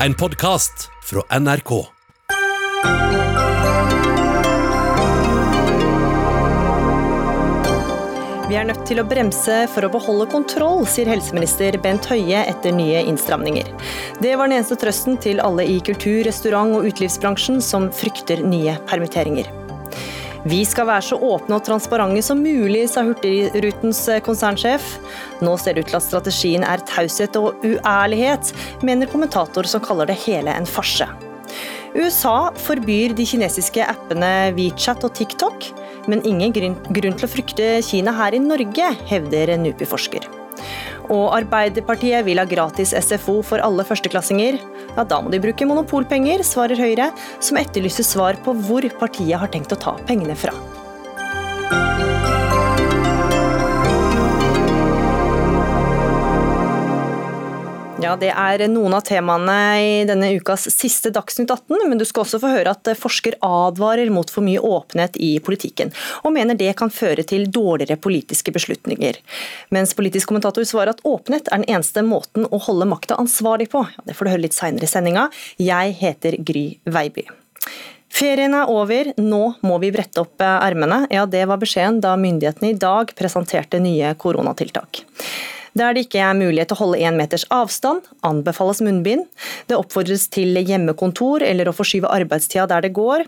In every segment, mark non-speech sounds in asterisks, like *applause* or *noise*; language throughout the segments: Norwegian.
En podkast fra NRK. Vi er nødt til å bremse for å beholde kontroll, sier helseminister Bent Høie etter nye innstramninger. Det var den eneste trøsten til alle i kultur-, restaurant- og utelivsbransjen som frykter nye permitteringer. Vi skal være så åpne og transparente som mulig, sa Hurtigrutens konsernsjef. Nå ser det ut til at strategien er taushet og uærlighet, mener kommentator som kaller det hele en farse. USA forbyr de kinesiske appene WeChat og TikTok men ingen grunn til å frykte Kina her i Norge, hevder NUPI-forsker. Og Arbeiderpartiet vil ha gratis SFO for alle førsteklassinger. Ja, Da må de bruke monopolpenger, svarer Høyre, som etterlyser svar på hvor partiet har tenkt å ta pengene fra. Ja, Det er noen av temaene i denne ukas siste Dagsnytt 18, men du skal også få høre at forsker advarer mot for mye åpenhet i politikken, og mener det kan føre til dårligere politiske beslutninger. Mens politisk kommentator svarer at åpenhet er den eneste måten å holde makta ansvarlig på. Det får du høre litt seinere i sendinga. Jeg heter Gry Veiby. Ferien er over, nå må vi brette opp ermene. Ja, det var beskjeden da myndighetene i dag presenterte nye koronatiltak. Der det ikke er mulighet til å holde én meters avstand, anbefales munnbind. Det oppfordres til hjemmekontor eller å forskyve arbeidstida der det går.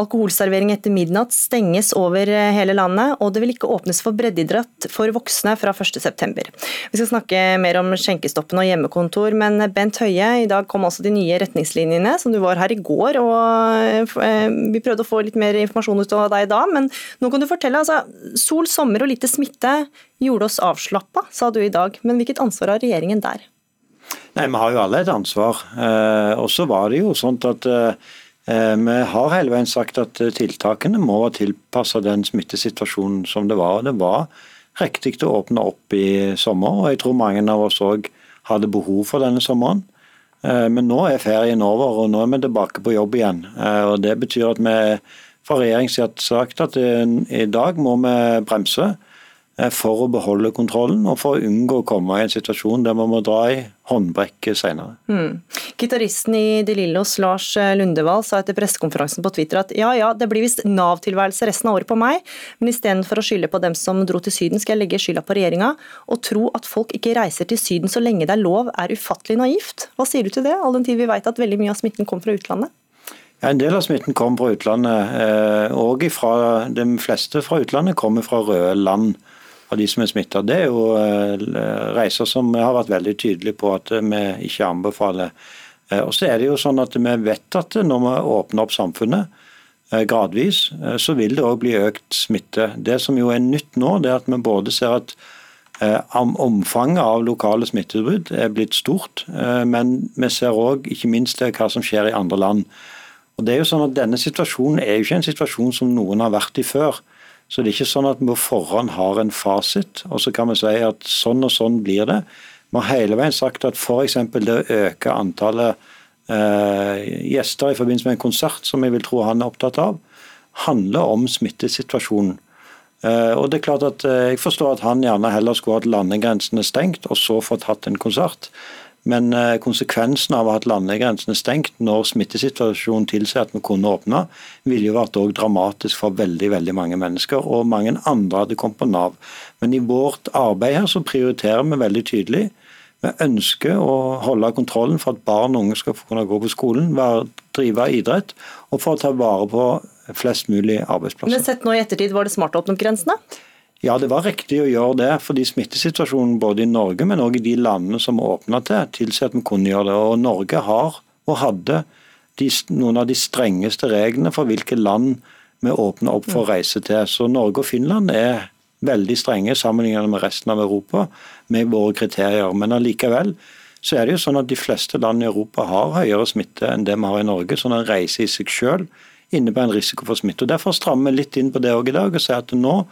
Alkoholservering etter midnatt stenges over hele landet, og det vil ikke åpnes for breddeidrett for voksne fra 1.9. Vi skal snakke mer om skjenkestoppen og hjemmekontor, men Bent Høie, i dag kom altså de nye retningslinjene, som du var her i går. og eh, Vi prøvde å få litt mer informasjon ut av deg da, men nå kan du fortelle. altså Sol, sommer og lite smitte gjorde oss avslappa, sa du i dag. Men hvilket ansvar har regjeringen der? Nei, Vi har jo alle et ansvar. Eh, og så var det jo sånn at eh, vi har hele veien sagt at tiltakene må være tilpassa den smittesituasjonen som det var. Det var riktig å åpne opp i sommer, og jeg tror mange av oss òg hadde behov for denne sommeren. Eh, men nå er ferien over, og nå er vi tilbake på jobb igjen. og Det betyr at vi fra regjeringens side sagt at i dag må vi bremse. Eh, for å beholde kontrollen og for å unngå å komme i en situasjon der man må dra i håndbrekket senere. Mm. Gitaristen i De Lillos, Lars Lundevall, sa etter pressekonferansen på Twitter at ja ja, det blir visst Nav-tilværelse resten av året på meg, men istedenfor å skylde på dem som dro til Syden, skal jeg legge skylda på regjeringa. Og tro at folk ikke reiser til Syden så lenge det er lov, er ufattelig naivt. Hva sier du til det, all den tid vi vet at veldig mye av smitten kom fra utlandet? Ja, En del av smitten kommer fra utlandet, eh, og de fleste fra utlandet kommer fra røde land av de som er smitta. Det er jo eh, reiser som vi har vært veldig tydelige på at vi ikke anbefaler. Eh, og så er det jo sånn at Vi vet at når vi åpner opp samfunnet eh, gradvis, så vil det òg bli økt smitte. Det som jo er nytt nå, det er at vi både ser at Omfanget av lokale smitteutbrudd er blitt stort, men vi ser òg ikke minst hva som skjer i andre land. Og det er jo sånn at Denne situasjonen er jo ikke en situasjon som noen har vært i før. Så det er ikke sånn at vi på forhånd har en fasit, og så kan vi si at sånn og sånn blir det. Vi har hele veien sagt at f.eks. det å øke antallet eh, gjester i forbindelse med en konsert, som jeg vil tro han er opptatt av, handler om smittesituasjonen. Eh, og det er klart at eh, Jeg forstår at han gjerne heller skulle hatt landegrensene stengt og så fått hatt en konsert. Men eh, konsekvensen av at landegrensen er stengt når smittesituasjonen tilsier at vi kunne åpne, ville jo vært dramatisk for veldig veldig mange mennesker. Og mange andre hadde kommet på Nav. Men i vårt arbeid her så prioriterer vi veldig tydelig. Vi ønsker å holde kontrollen for at barn og unge skal kunne gå på skolen, drive idrett, og for å ta vare på flest mulig arbeidsplasser. Men sett nå i ettertid, Var det smart å åpne opp grensene? Ja, det var riktig å gjøre det, fordi smittesituasjonen både i Norge, men også i de landene som åpna til, tilsier at vi kunne gjøre det. Og Norge har, og hadde, de, noen av de strengeste reglene for hvilke land vi åpner opp for å reise til. Så Norge og Finland er veldig strenge sammenlignet med resten av Europa med våre kriterier. Men allikevel så er det jo sånn at de fleste land i Europa har høyere smitte enn det vi har i Norge. sånn en reise i seg selv innebærer en risiko for smitte. Og Derfor strammer vi litt inn på det òg i dag og sier at nå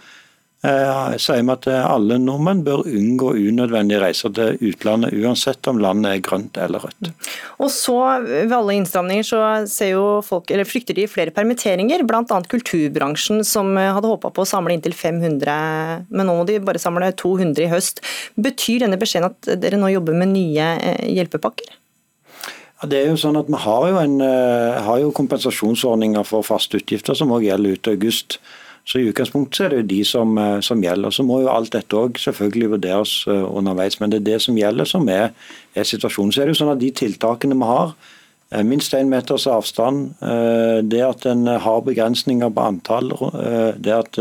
sier vi at eh, alle nordmenn bør unngå unødvendige reiser til utlandet, uansett om landet er grønt eller rødt. Og så Ved alle innstramninger så folk, eller frykter de flere permitteringer, bl.a. kulturbransjen, som eh, hadde håpa på å samle inntil 500, men nå må de bare samle 200 i høst. Betyr denne beskjeden at dere nå jobber med nye hjelpepakker? Ja, det er jo sånn at Vi har jo, en, har jo kompensasjonsordninger for faste utgifter som også gjelder ut august. Så I utgangspunktet er det jo de som, som gjelder. Så må jo alt dette også selvfølgelig vurderes underveis. Men det er det som gjelder som er, er situasjonen. Så er det jo sånn at De tiltakene vi har, Eh, minst én meters avstand. Eh, det at en har begrensninger på antall. Eh, det at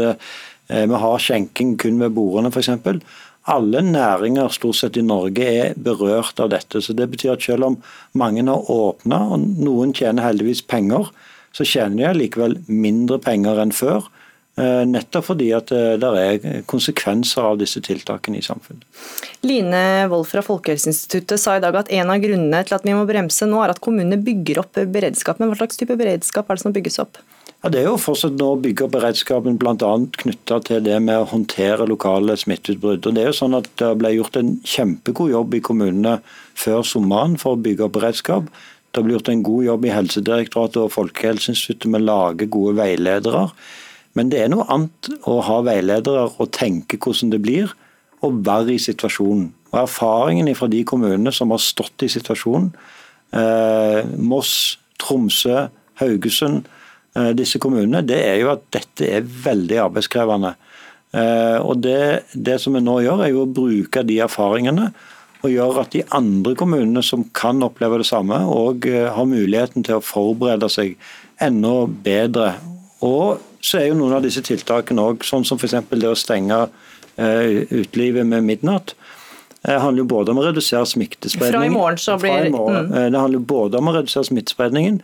vi har skjenking kun ved bordene f.eks. Alle næringer stort sett i Norge er berørt av dette. så Det betyr at selv om mange har åpna, og noen tjener heldigvis penger, så tjener de likevel mindre penger enn før. Eh, nettopp fordi at eh, det er konsekvenser av disse tiltakene i samfunnet. Line Wold fra Folkehelseinstituttet sa i dag at en av grunnene til at vi må bremse nå, er at kommunene bygger opp beredskap. Men hva slags type beredskap er det som bygges opp? Ja, det er jo fortsatt nå å bygge opp beredskapen bl.a. knytta til det med å håndtere lokale smitteutbrudd. Og Det er jo sånn at det ble gjort en kjempegod jobb i kommunene før sommeren for å bygge opp beredskap. Det ble gjort en god jobb i Helsedirektoratet og Folkehelseinstituttet med å lage gode veiledere. Men det er noe annet å ha veiledere og tenke hvordan det blir og være i situasjonen. Og Erfaringen fra de kommunene som har stått i situasjonen, eh, Moss, Tromsø, Haugesund, eh, disse kommunene, det er jo at dette er veldig arbeidskrevende. Eh, og det, det, som vi nå gjør, er jo å bruke de erfaringene og gjøre at de andre kommunene som kan oppleve det samme, òg eh, har muligheten til å forberede seg enda bedre. Og så er jo noen av disse tiltakene òg, sånn som f.eks. det å stenge uh, utelivet med midnatt. Det eh, handler jo både om å redusere smittespredningen. Fra i morgen så blir mm. Eh, det handler jo både om å redusere smittespredningen,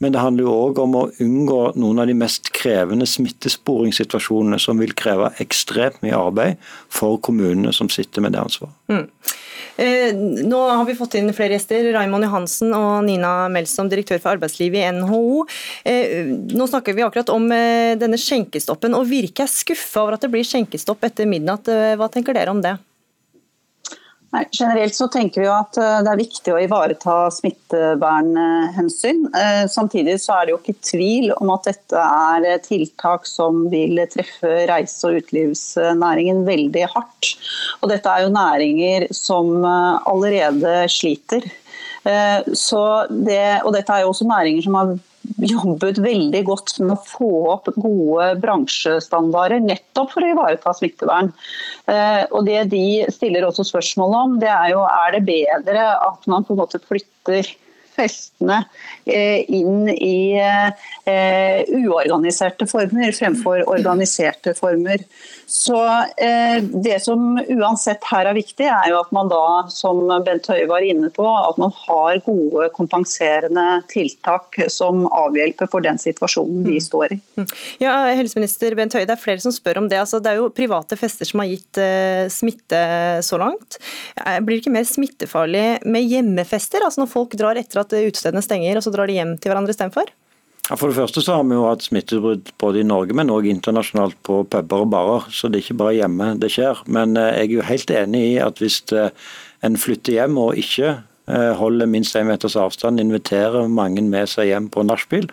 men det handler jo òg om å unngå noen av de mest krevende smittesporingssituasjonene som vil kreve ekstremt mye arbeid for kommunene som sitter med det ansvaret. Mm. Eh, nå har vi fått inn flere gjester. Raymond Johansen og Nina Melsom, direktør for arbeidslivet i NHO. Eh, nå snakker vi akkurat om eh, denne skjenkestoppen, og Virke er skuffa over at det blir skjenkestopp etter midnatt. Hva tenker dere om det? Nei, generelt så tenker vi at eh, det er viktig å ivareta smittevernhensyn. Eh, samtidig så er det jo ikke tvil om at dette er tiltak som vil treffe reise- og utelivsnæringen veldig hardt. Og dette er jo næringer som eh, allerede sliter. Det, og dette er jo også næringer som har jobbet veldig godt med å få opp gode bransjestandarder, nettopp for å ivareta smittevern. Eh, og Det de stiller også spørsmål om, det er jo er det bedre at man på en måte flytter festene eh, inn i eh, uorganiserte former fremfor organiserte former. Så eh, Det som uansett her er viktig, er jo at man da, som Bent Høie var inne på, at man har gode kompenserende tiltak som avhjelper for den situasjonen vi mm. står i. Mm. Ja, helseminister Bent Høie, Det er flere som spør om det. Altså, det er jo private fester som har gitt smitte så langt. Blir det ikke mer smittefarlig med hjemmefester? Altså Når folk drar etter at utestedene stenger, og så drar de hjem til hverandre istedenfor? For det første så har vi jo hatt smitteutbrudd både i Norge, men òg internasjonalt på puber og barer. Så det er ikke bare hjemme det skjer. Men eh, jeg er jo helt enig i at hvis eh, en flytter hjem og ikke eh, holder minst én meters avstand, inviterer mange med seg hjem på nachspiel,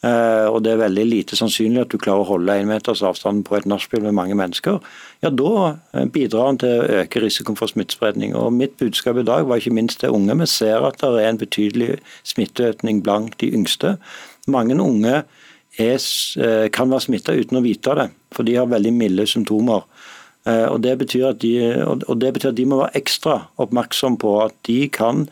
og det er veldig lite sannsynlig at du klarer å holde én meters avstand på et nachspiel med mange mennesker, ja da bidrar han til å øke risikoen for smittespredning. Og Mitt budskap i dag var ikke minst til unge. Vi ser at det er en betydelig smitteøkning blant de yngste. Mange unge er, eh, kan være smitta uten å vite det, for de har veldig milde symptomer. Eh, og det, betyr at de, og det betyr at de må være ekstra oppmerksom på at de kan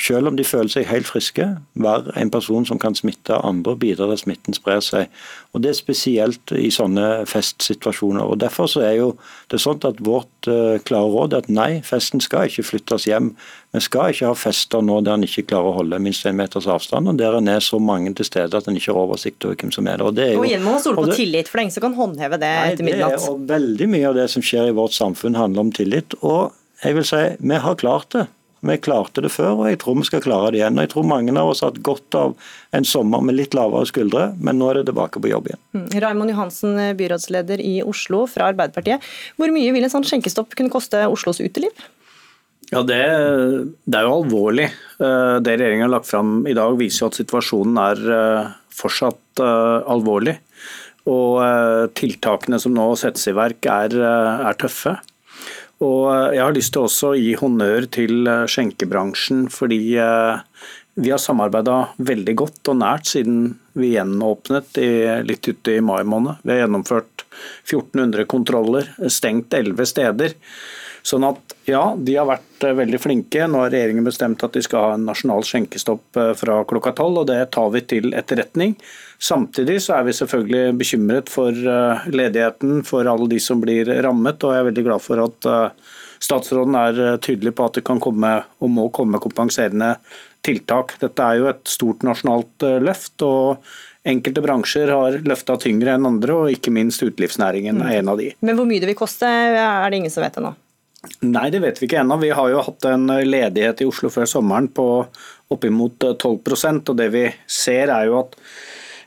selv om de føler seg helt friske, være en person som kan smitte andre og bidra til at smitten sprer seg. Og Det er spesielt i sånne festsituasjoner. og Derfor så er jo det sånn at vårt uh, klare råd er at nei, festen skal ikke flyttes hjem. Vi skal ikke ha fester nå der en ikke klarer å holde minst en meters avstand, og der en er så mange til stede at en ikke har oversikt over hvem som er der. Og, det er jo, og igjen må man stole på det, tillit, for det er ingen som kan håndheve det nei, etter midnatt. Det er, og veldig mye av det som skjer i vårt samfunn handler om tillit. og jeg vil si, Vi har klart det. Vi klarte det før, og jeg tror vi skal klare det igjen. Og Jeg tror mange av oss har hatt godt av en sommer med litt lavere skuldre, men nå er det tilbake på jobb igjen. Mm. Raimond Johansen, byrådsleder i Oslo fra Arbeiderpartiet. Hvor mye vil en sånn skjenkestopp kunne koste Oslos uteliv? Ja, det, det, er jo alvorlig. Eh, det regjeringen har lagt fram i dag viser jo at situasjonen er eh, fortsatt eh, alvorlig. Og tiltakene som nå settes i verk er, er tøffe. Og eh, jeg har lyst til også å gi honnør til eh, skjenkebransjen, fordi eh, vi har samarbeida veldig godt og nært siden vi gjenåpnet i, litt ute i mai måned. Vi har gjennomført 1400 kontroller, stengt 11 steder. Sånn at ja, de har vært eh, veldig flinke. Nå har regjeringen bestemt at de skal ha en nasjonal skjenkestopp eh, fra klokka tolv, og det tar vi til etterretning. Samtidig så er vi selvfølgelig bekymret for eh, ledigheten, for alle de som blir rammet, og jeg er veldig glad for at statsråden er tydelig på at det kan komme og må komme kompenserende tiltak. Dette er jo et stort nasjonalt løft. og Enkelte bransjer har løfta tyngre enn andre, og ikke minst utelivsnæringen er en av de. Men hvor mye det vil koste, er det ingen som vet ennå? Nei, det vet vi ikke ennå. Vi har jo hatt en ledighet i Oslo før sommeren på oppimot 12% og det vi ser er jo at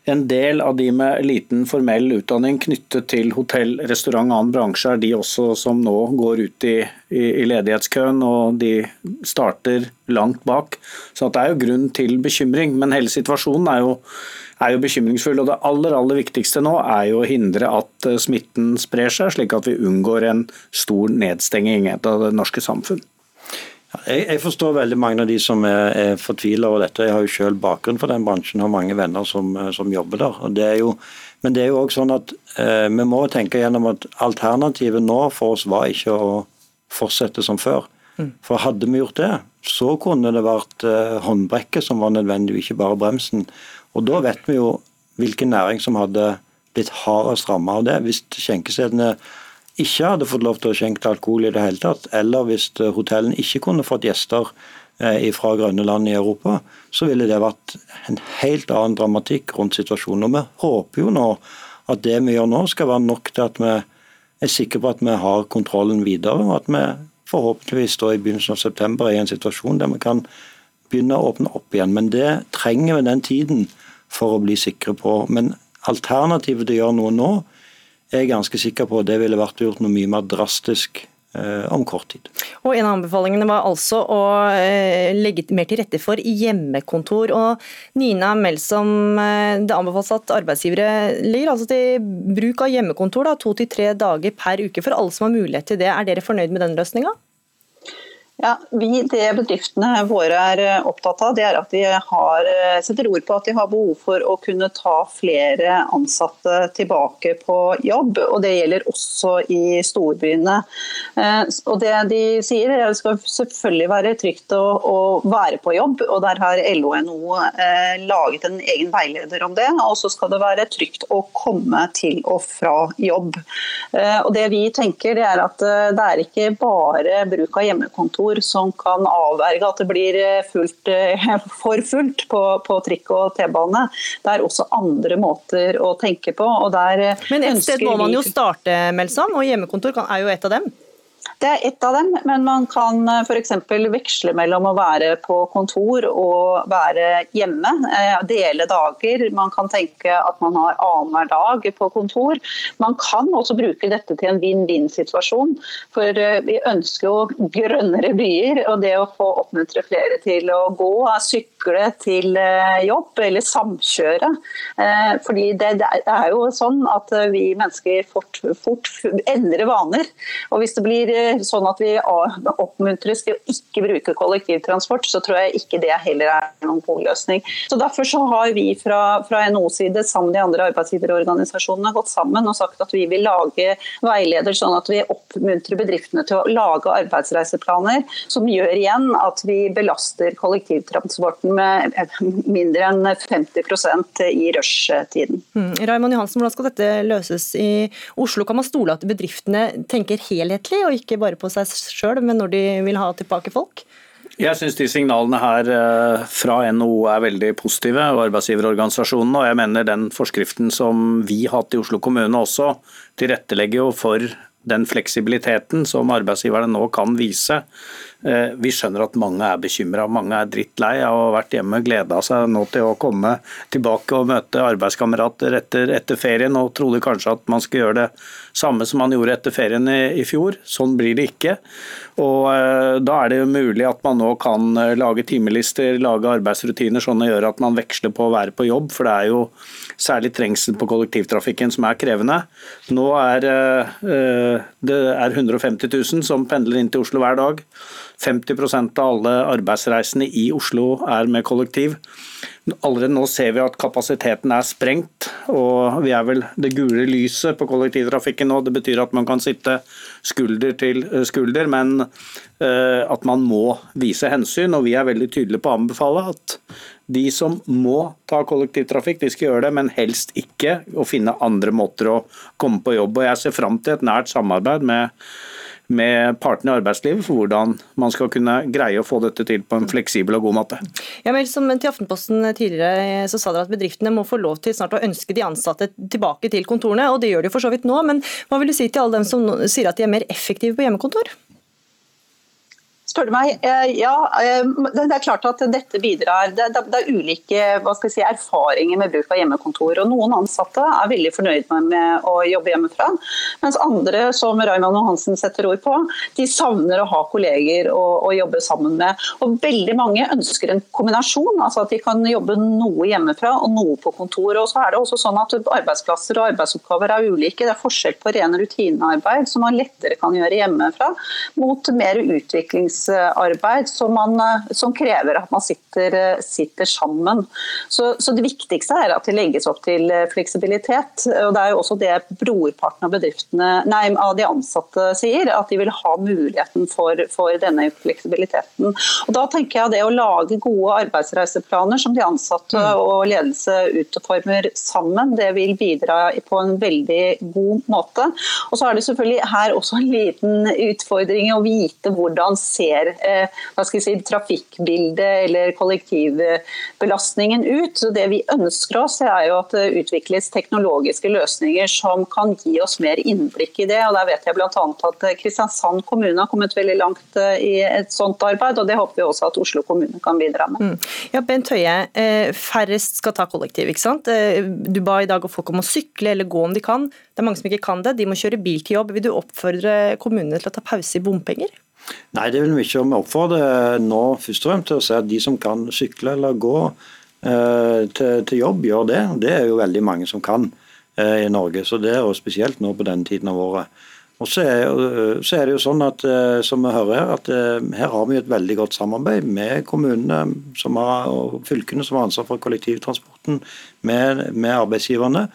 en del av de med liten formell utdanning knyttet til hotell, restaurant og annen bransje, er de også som nå går ut i, i, i ledighetskøen, og de starter langt bak. Så det er jo grunn til bekymring. Men hele situasjonen er jo er jo bekymringsfull. og Det aller aller viktigste nå er jo å hindre at eh, smitten sprer seg, slik at vi unngår en stor nedstenging av det norske samfunn. Jeg, jeg, forstår veldig mange av de som er, er fortvila over dette. Jeg har jo selv bakgrunn for den bransjen og har mange venner som, eh, som jobber der. Det jo, men det er jo også sånn at eh, vi må tenke gjennom at alternativet nå for oss var ikke å fortsette som før. Mm. For hadde vi gjort det, så kunne det vært eh, håndbrekket som var nødvendig, ikke bare bremsen. Og Da vet vi jo hvilken næring som hadde blitt hardest rammet av det. Hvis skjenkestedene ikke hadde fått lov til å skjenke alkohol i det hele tatt, eller hvis hotellene ikke kunne fått gjester eh, fra grønne land i Europa, så ville det vært en helt annen dramatikk rundt situasjonen. Og Vi håper jo nå at det vi gjør nå skal være nok til at vi er sikre på at vi har kontrollen videre, og at vi forhåpentligvis står i begynnelsen av september er i en situasjon der vi kan begynne å åpne opp igjen. Men det trenger vi den tiden for å bli sikre på. Men alternativet til å gjøre noe nå, er jeg ganske sikker på det ville vært gjort noe mye mer drastisk eh, om kort tid. Og En av anbefalingene var altså å eh, legge mer til rette for hjemmekontor. og Nina Melsom, eh, Det anbefales at arbeidsgivere legger altså til bruk av hjemmekontor da, to til tre dager per uke for alle som har mulighet til det. Er dere fornøyd med den løsninga? Ja, vi, Det bedriftene våre er eh, opptatt av, det er at de har, eh, setter ord på at de har behov for å kunne ta flere ansatte tilbake på jobb. og Det gjelder også i storbyene. Eh, og Det de sier er at det skal selvfølgelig være trygt å, å være på jobb. og Der har LO og NHO laget en egen veileder om det. Og så skal det være trygt å komme til og fra jobb. Og Det vi tenker det er at det er ikke bare bruk av hjemmekontor ord som kan avverge at det blir eh, fullt, eh, *laughs* for fullt på, på trikk og T-bane. Det er også andre måter å tenke på. Eh, Men et sted må man jo starte, Melsom, og hjemmekontor er jo et av dem? Det er ett av dem, men man kan eh, f.eks. veksle mellom å være på kontor og være hjemme. Eh, dele dager. Man kan tenke at man har annenhver dag på kontor. Man kan også bruke dette til en vinn-vinn-situasjon. For eh, vi ønsker jo grønnere byer, og det å få oppmuntre flere til å gå, sykle til jobb eller samkjøre. Fordi det er jo sånn at vi mennesker fort, fort endrer vaner. Og hvis det blir sånn at vi oppmuntres til å ikke bruke kollektivtransport, så tror jeg ikke det heller er noen god løsning. Så Derfor så har vi fra, fra NHOs side sammen med de andre arbeidsgiverorganisasjonene gått sammen og sagt at vi vil lage veileder sånn at vi oppmuntrer bedriftene til å lage arbeidsreiseplaner som gjør igjen at vi belaster kollektivtransporten med mindre enn 50 i rushtiden. Mm. Raymond Johansen, hvordan skal dette løses i Oslo? Kan man stole at bedriftene tenker helhetlig og ikke bare på seg sjøl, men når de vil ha tilbake folk? Jeg syns de signalene her eh, fra NHO er veldig positive, og arbeidsgiverorganisasjonene. Og jeg mener den forskriften som vi har hatt i Oslo kommune også, tilrettelegger jo for den fleksibiliteten som arbeidsgiverne nå kan vise vi skjønner at mange er bekymra, mange er drittlei av å ha vært hjemme. Gleda seg nå til å komme tilbake og møte arbeidskamerater etter, etter, ferien, og trodde kanskje at man skulle gjøre det samme som man gjorde etter ferien i, i fjor. Sånn blir det ikke. Og eh, Da er det jo mulig at man nå kan eh, lage timelister, lage arbeidsrutiner sånn å gjøre at man veksler på å være på jobb. For det er jo særlig trengsel på kollektivtrafikken som er krevende. Nå er det er 150 000 som pendler inn til Oslo hver dag. 50% av alle arbeidsreisende i Oslo er med kollektiv. Allerede nå ser vi at kapasiteten er sprengt, og vi er vel det gule lyset på kollektivtrafikken nå. Det betyr at man kan sitte skulder til skulder, men eh, at man må vise hensyn. Og vi er veldig tydelige på å anbefale at de som må ta kollektivtrafikk, de skal gjøre det, men helst ikke å finne andre måter å komme på jobb. Og Jeg ser fram til et nært samarbeid med med partene i arbeidslivet for hvordan man skal kunne greie å få dette til på en fleksibel og god måte. Ja, men som til Aftenposten tidligere så sa dere at bedriftene må få lov til snart å ønske de ansatte tilbake til kontorene, og det gjør de for så vidt nå. Men hva vil du si til alle dem som sier at de er mer effektive på hjemmekontor? Spør du meg, eh, ja, eh, Det er klart at dette bidrar. Det, er ulike si, erfaringer med bruk av hjemmekontor. og Noen ansatte er veldig fornøyd med å jobbe hjemmefra. Mens andre, som Raymond Johansen setter ord på, de savner å ha kolleger å, å, jobbe sammen med. Og Veldig mange ønsker en kombinasjon. altså At de kan jobbe noe hjemmefra og noe på kontor. og så er det også sånn at Arbeidsplasser og arbeidsoppgaver er ulike. Det er forskjell på ren rutinearbeid, som man lettere kan gjøre hjemmefra, mot mer utviklings arbeid som, man, eh, som krever at man sitter, eh, sitter sammen. Så, så, Det viktigste er at det legges opp til eh, fleksibilitet. og Det er jo også det brorparten av bedriftene, nei, av de ansatte sier, at de vil ha muligheten for, for denne fleksibiliteten. Og Da tenker jeg det å lage gode arbeidsreiseplaner som de ansatte mm. og ledelse utformer sammen, det vil bidra på en veldig god måte. Og så er det selvfølgelig her også en liten utfordring å vite hvordan ser ser eh, hva skal jeg si, trafikkbildet eller kollektivbelastningen ut. Så det vi ønsker oss, er jo at det utvikles teknologiske løsninger som kan gi oss mer innblikk i det. og Der vet jeg bl.a. at Kristiansand kommune har kommet veldig langt eh, i et sånt arbeid, og det håper vi også at Oslo kommune kan bidra med. Mm. Ja, Bent Høie, eh, færrest skal ta kollektiv. ikke sant? Du ba i dag folk om å sykle eller gå om de kan. Det er mange som ikke kan det. De må kjøre bil til jobb. Vil du oppfordre kommunene til å ta pause i bompenger? Nei, det vil vi ikke. Vi oppfordrer nå først og fremst til å si at de som kan sykle eller gå eh, til, til, jobb, gjør det. Det er jo veldig mange som kan eh, i Norge. så det er jo Spesielt nå på denne tiden av året. Og så er, så er, det jo sånn at eh, som vi hører her, at eh, her har vi et veldig godt samarbeid med kommunene har, og fylkene som har ansvar for kollektivtransporten, med, med arbeidsgiverne.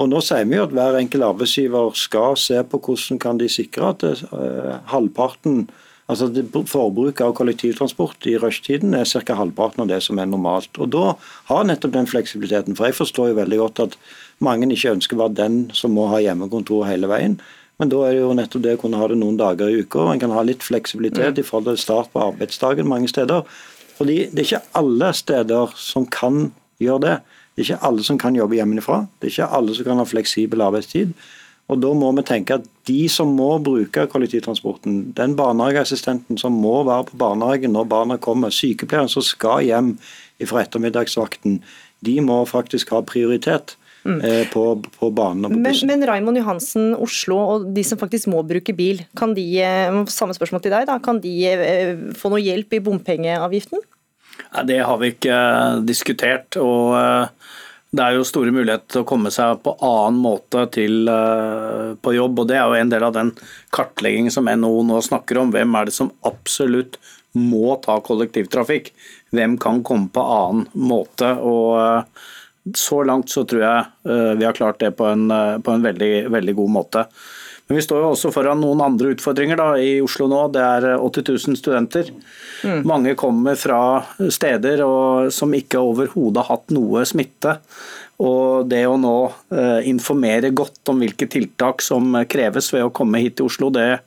Og Nå sier vi jo at hver enkelt arbeidsgiver skal se på hvordan kan de sikre at uh, halvparten altså Forbruket av kollektivtransport i rushtiden er ca. halvparten av det som er normalt. Og Da har nettopp den fleksibiliteten. For jeg forstår jo veldig godt at mange ikke ønsker å være den som må ha hjemmekontor hele veien. Men da er det jo nettopp det å kunne ha det noen dager i uka. En kan ha litt fleksibilitet i forhold til start på arbeidsdagen mange steder. Fordi det er ikke alle steder som kan gjøre det. Det er ikke alle som kan jobbe hjemmefra. Det er ikke alle som kan ha fleksibel arbeidstid. Og Da må vi tenke at de som må bruke kollektivtransporten, den barnehageassistenten som må være på barnehagen når barna kommer, sykepleieren som skal hjem fra ettermiddagsvakten, de må faktisk ha prioritet. Mm. Eh, på, på banen og på bussen. Men, men Raimond Johansen, Oslo og de som faktisk må bruke bil, kan de, eh, samme spørsmål til deg da, kan de eh, få noe hjelp i bompengeavgiften? Det har vi ikke diskutert. og det er jo store muligheter til å komme seg på annen måte til, uh, på jobb. og Det er jo en del av den kartleggingen som NHO nå snakker om. Hvem er det som absolutt må ta kollektivtrafikk? Hvem kan komme på annen måte? og Så langt så tror jeg vi har klart det på en, på en veldig, veldig god måte. Men vi står jo også foran noen andre utfordringer da, i Oslo nå. Det er 80 000 studenter. Mm. Mange kommer fra steder og, som ikke overhodet har hatt noe smitte. Og det å nå eh, informere godt om hvilke tiltak som kreves ved å komme hit til Oslo, det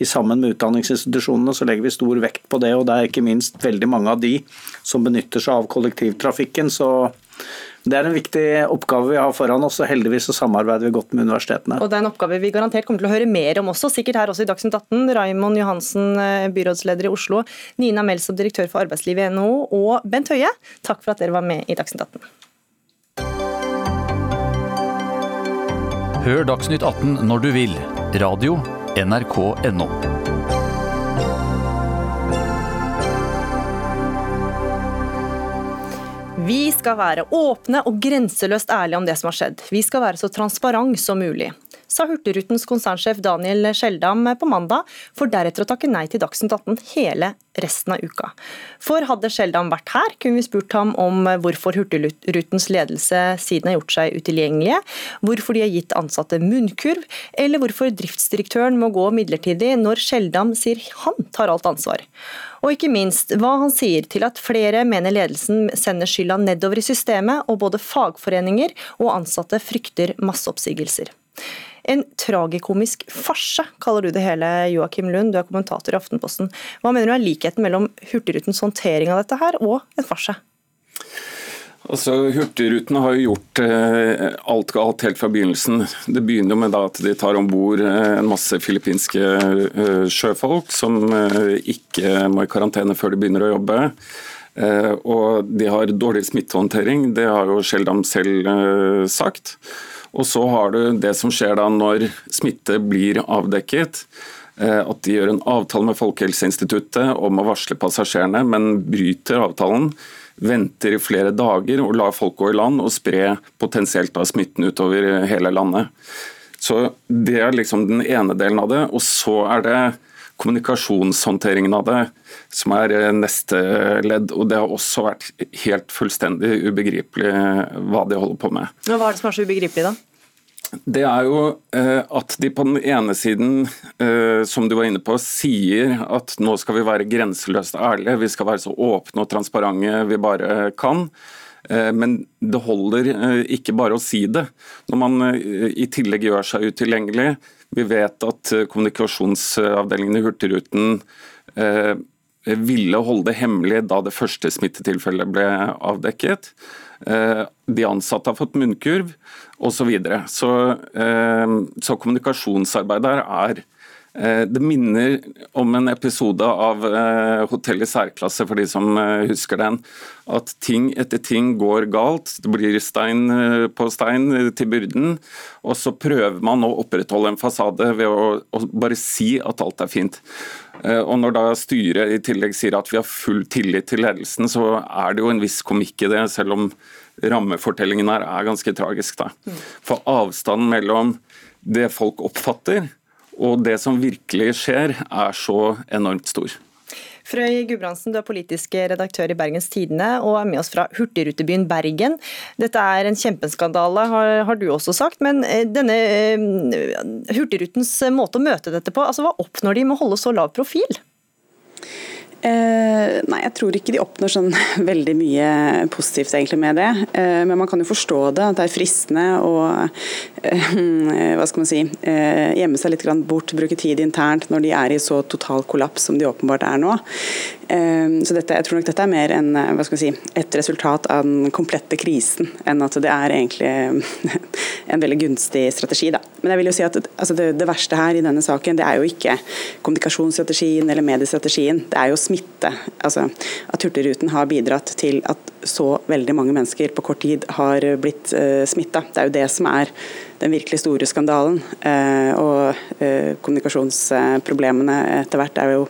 i sammen med utdanningsinstitusjonene så legger vi stor vekt på det. og Det er ikke minst veldig mange av de som benytter seg av kollektivtrafikken. så det er en viktig oppgave vi har foran oss, og heldigvis så samarbeider vi godt med universitetene. Og Det er en oppgave vi garantert kommer til å høre mer om også, sikkert her også i Dagsnytt 18. Raimond Johansen, eh, byrådsleder i Oslo, Nina Melsob, direktør for arbeidslivet i NHO, og Bent Høie, takk for at dere var med i Dagsnytt 18. Hør Dagsnytt 18 når du vil. Radio NRK.no. Vi skal være åpne og grenseløst ærlige om det som har skjedd. Vi skal være så transparent som mulig. sa Hurtigrutens konsernsjef Daniel Skjeldam på mandag, for deretter å takke nei til Dagsnytt 18 hele resten av uka. For hadde Skjeldam vært her, kunne vi spurt ham om hvorfor Hurtigrutens ledelse siden har gjort seg utilgjengelige, hvorfor de har gitt ansatte munnkurv, eller hvorfor driftsdirektøren må gå midlertidig når Skjeldam sier han tar alt ansvar. Og ikke minst hva han sier til at flere mener ledelsen sender skylda nedover i systemet, og både fagforeninger og ansatte frykter masseoppsigelser. En tragikomisk farse, kaller du det hele, Joakim Lund. Du er kommentator i Aftenposten. Hva mener du er likheten mellom Hurtigrutens håndtering av dette her, og en farse? Altså, Hurtigruten har jo gjort eh, alt galt helt fra begynnelsen. Det begynner med at de tar om bord eh, en masse filippinske eh, sjøfolk som eh, ikke må i karantene før de begynner å jobbe. Eh, og de har dårlig smittehåndtering, det har jo Sheldam selv sagt. Og så har du det som skjer da når smitte blir avdekket. At de gjør en avtale med Folkehelseinstituttet om å varsle passasjerene, men bryter avtalen venter i flere dager og lar folk gå i land og spre potensielt da smitten utover hele landet. Så Det er liksom den ene delen av det. Og så er det kommunikasjonshåndteringen av det som er eh, neste ledd. og Det har også vært helt fullstendig ubegripelig hva de holder på med. Hva er det som er så ubegripelig, da? Det er jo eh, at de på den ene siden, eh, som du var inne på, sier at nå skal vi være grenseløst ærlige, vi skal være så åpne og transparente vi bare kan. Eh, men det holder ikke bare å si det. Når man i tillegg gjør seg utilgjengelig. Vi vet at kommunikasjonsavdelingen i Hurtigruten ville holde det hemmelig da det første smittetilfellet ble avdekket. De ansatte har fått munnkurv osv. Så, så eh, Så kommunikasjonsarbeid der er eh, det minner om en episode av eh, Hotell i særklasse, for de som husker den. At ting etter ting går galt. Det blir stein på stein til byrden. Og så prøver man å opprettholde en fasade ved å, å bare si at alt er fint. Og Når da styret i tillegg sier at vi har full tillit til ledelsen, så er det jo en viss komikk i det, selv om rammefortellingen her er ganske tragisk. Da. For avstanden mellom det folk oppfatter og det som virkelig skjer, er så enormt stor. Frøy Gudbrandsen, du er politisk redaktør i Bergens Tidende og er med oss fra hurtigrutebyen Bergen. Dette er en kjempeskandale, har, har du også sagt. Men eh, denne uh, Hurtigrutens måte å møte dette på, altså hva oppnår de med å holde så lav profil? Eh, nei, jeg tror ikke de oppnår sånn *laughs* veldig mye positivt egentlig med det. Eh, men man kan jo forstå det, at det er fristende å eh, *laughs* hva skal man si, gjemme seg litt bort, bruke tid internt når de er i så total kollaps som de åpenbart er nå. Eh, så dette, jeg tror nok dette er mer en, eh, si, et resultat av den komplette krisen, enn at det er egentlig *laughs* en veldig gunstig strategi. Da. Men jeg vil jo si at altså det, det verste her i denne saken, det er jo ikke kommunikasjonsstrategien eller mediestrategien. det er jo smitte. Altså at Hurtigruten har bidratt til at så veldig mange mennesker på kort tid har blitt uh, eh, smitta. Det er jo det som er den virkelig store skandalen. Uh, og uh, kommunikasjonsproblemene etter hvert er jo,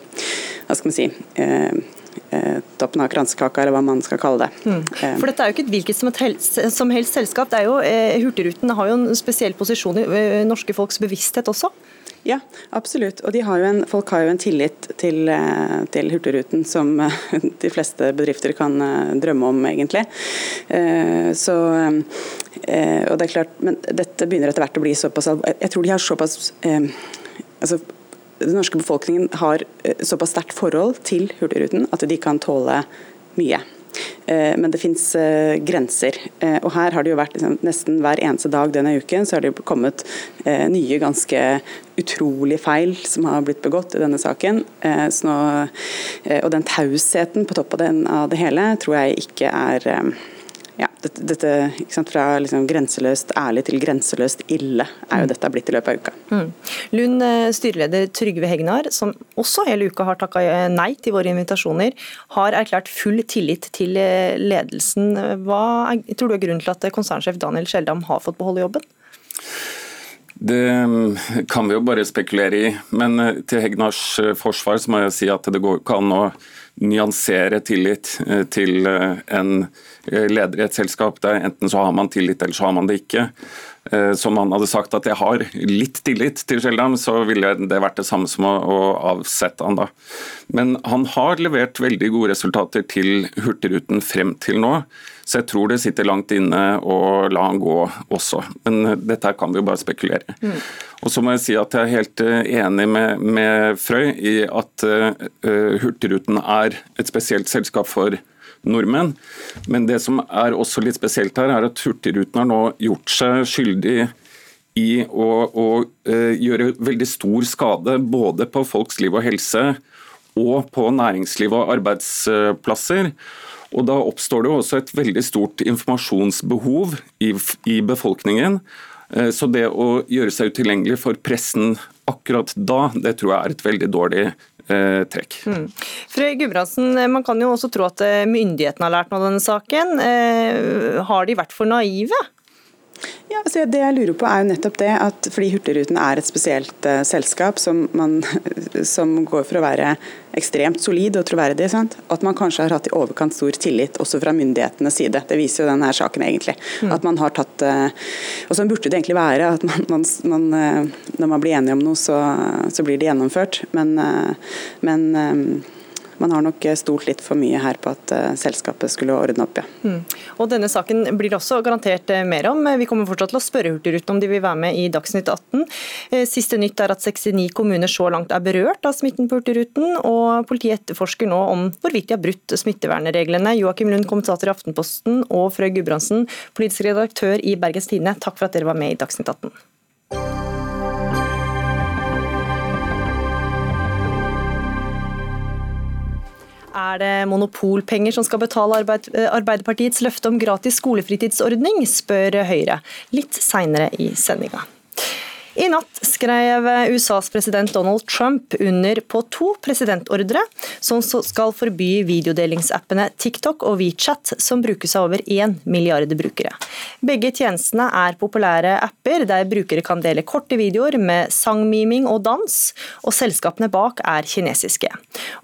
hva skal man si uh, toppen av kransekaka, eller hva man skal kalle det. Mm. For Dette er jo ikke et hvilket som helst, som helst selskap. det er jo, Hurtigruten har jo en spesiell posisjon i norske folks bevissthet også? Ja, absolutt. Og har en, folk har jo en tillit til, eh, til, Hurtigruten som eh, *laughs* de fleste bedrifter kan eh, drømme om, egentlig. Så, og det er klart, men dette begynner etter hvert å bli såpass Jeg tror de har såpass altså, Den norske befolkningen har såpass sterkt forhold til Hurtigruten at de kan tåle mye. Eh, men det finnes eh, grenser. Eh, og her har det jo vært liksom, nesten hver eneste dag denne uken så har det jo kommet nye ganske utrolige feil som har blitt begått i denne saken. Nå, og den tausheten på toppen av, det hele tror jeg ikke er dette, dette sant, Fra liksom grenseløst ærlig til grenseløst ille er jo mm. dette blitt i løpet av uka. Mm. Lund, eh, styreleder Trygve Hegnar, som også hele uka har takka eh, nei til våre invitasjoner, har erklært full tillit til eh, ledelsen. Hva er, tror du er grunnen til at konsernsjef Daniel Skjeldam har fått beholde jobben? Det mm, kan vi jo bare spekulere i, men til Hegnars forsvar så må jeg si at det går ikke an å nyansere tillit til en Eh, leder i et selskap. Det er enten så har man tillit, eller så har man det ikke. Eh, som han hadde sagt at jeg har litt tillit til Sjeldam så ville det vært det samme som å avsette han da. Men han har levert veldig gode resultater til Hurtigruten frem til nå. Så jeg tror det sitter langt inne å la han gå også. Men dette her kan vi jo bare spekulere. Mm. Og så må jeg si at jeg er helt eh, enig med, med Frøy i at uh, Hurtigruten er et spesielt selskap for nordmenn. Men det som er også litt spesielt her, er at Hurtigruten har nå gjort seg skyldig i å, å uh, gjøre veldig stor skade både på folks liv og helse og på næringsliv og arbeidsplasser. Og Da oppstår det jo også et veldig stort informasjonsbehov i, i befolkningen. Uh, så det å gjøre seg utilgjengelig for pressen akkurat da, det tror jeg er et veldig dårlig eh, trekk. Mm. Frøy Gudbrandsen, Man kan jo også tro at eh, myndighetene har lært noe av denne saken. Eh, har de vært for naive? Ja, altså det jeg lurer på er jo nettopp det at fordi Hurtigruten er et spesielt uh, selskap som, man, *laughs* som, går for å være ekstremt solid og troverdig, sant? at man kanskje har hatt i overkant stor tillit også fra myndighetenes side. Det viser jo denne saken egentlig. Mm. At man har tatt uh, Og sånn burde det egentlig være. at man, man, man uh, Når man blir enige om noe, så, så blir det gjennomført. Men, men man har nok stolt litt for mye her på at uh, selskapet skulle ordne opp, ja. Mm. Og Denne saken blir det også garantert eh, mer om. Vi kommer fortsatt til å spørre Hurtigruten om de vil være med i Dagsnytt 18. Eh, siste nytt er at 69 kommuner så langt er berørt av smitten på Hurtigruten, og politiet etterforsker nå om hvorvidt de har brutt smittevernreglene. Joakim Lund, kommentator i Aftenposten, og Frøy Gudbrandsen, politisk redaktør i Bergens Tidende, takk for at dere var med i Dagsnytt 18. Er det monopolpenger som skal betale Arbeid Arbeiderpartiets løfte om gratis skolefritidsordning, spør Høyre litt seinere i sendinga. I natt skrev USAs president Donald Trump under på to presidentordre som skal forby videodelingsappene TikTok og WeChat, som brukes av over én milliard brukere. Begge tjenestene er populære apper der brukere kan dele korte videoer med sangmiming og dans, og selskapene bak er kinesiske.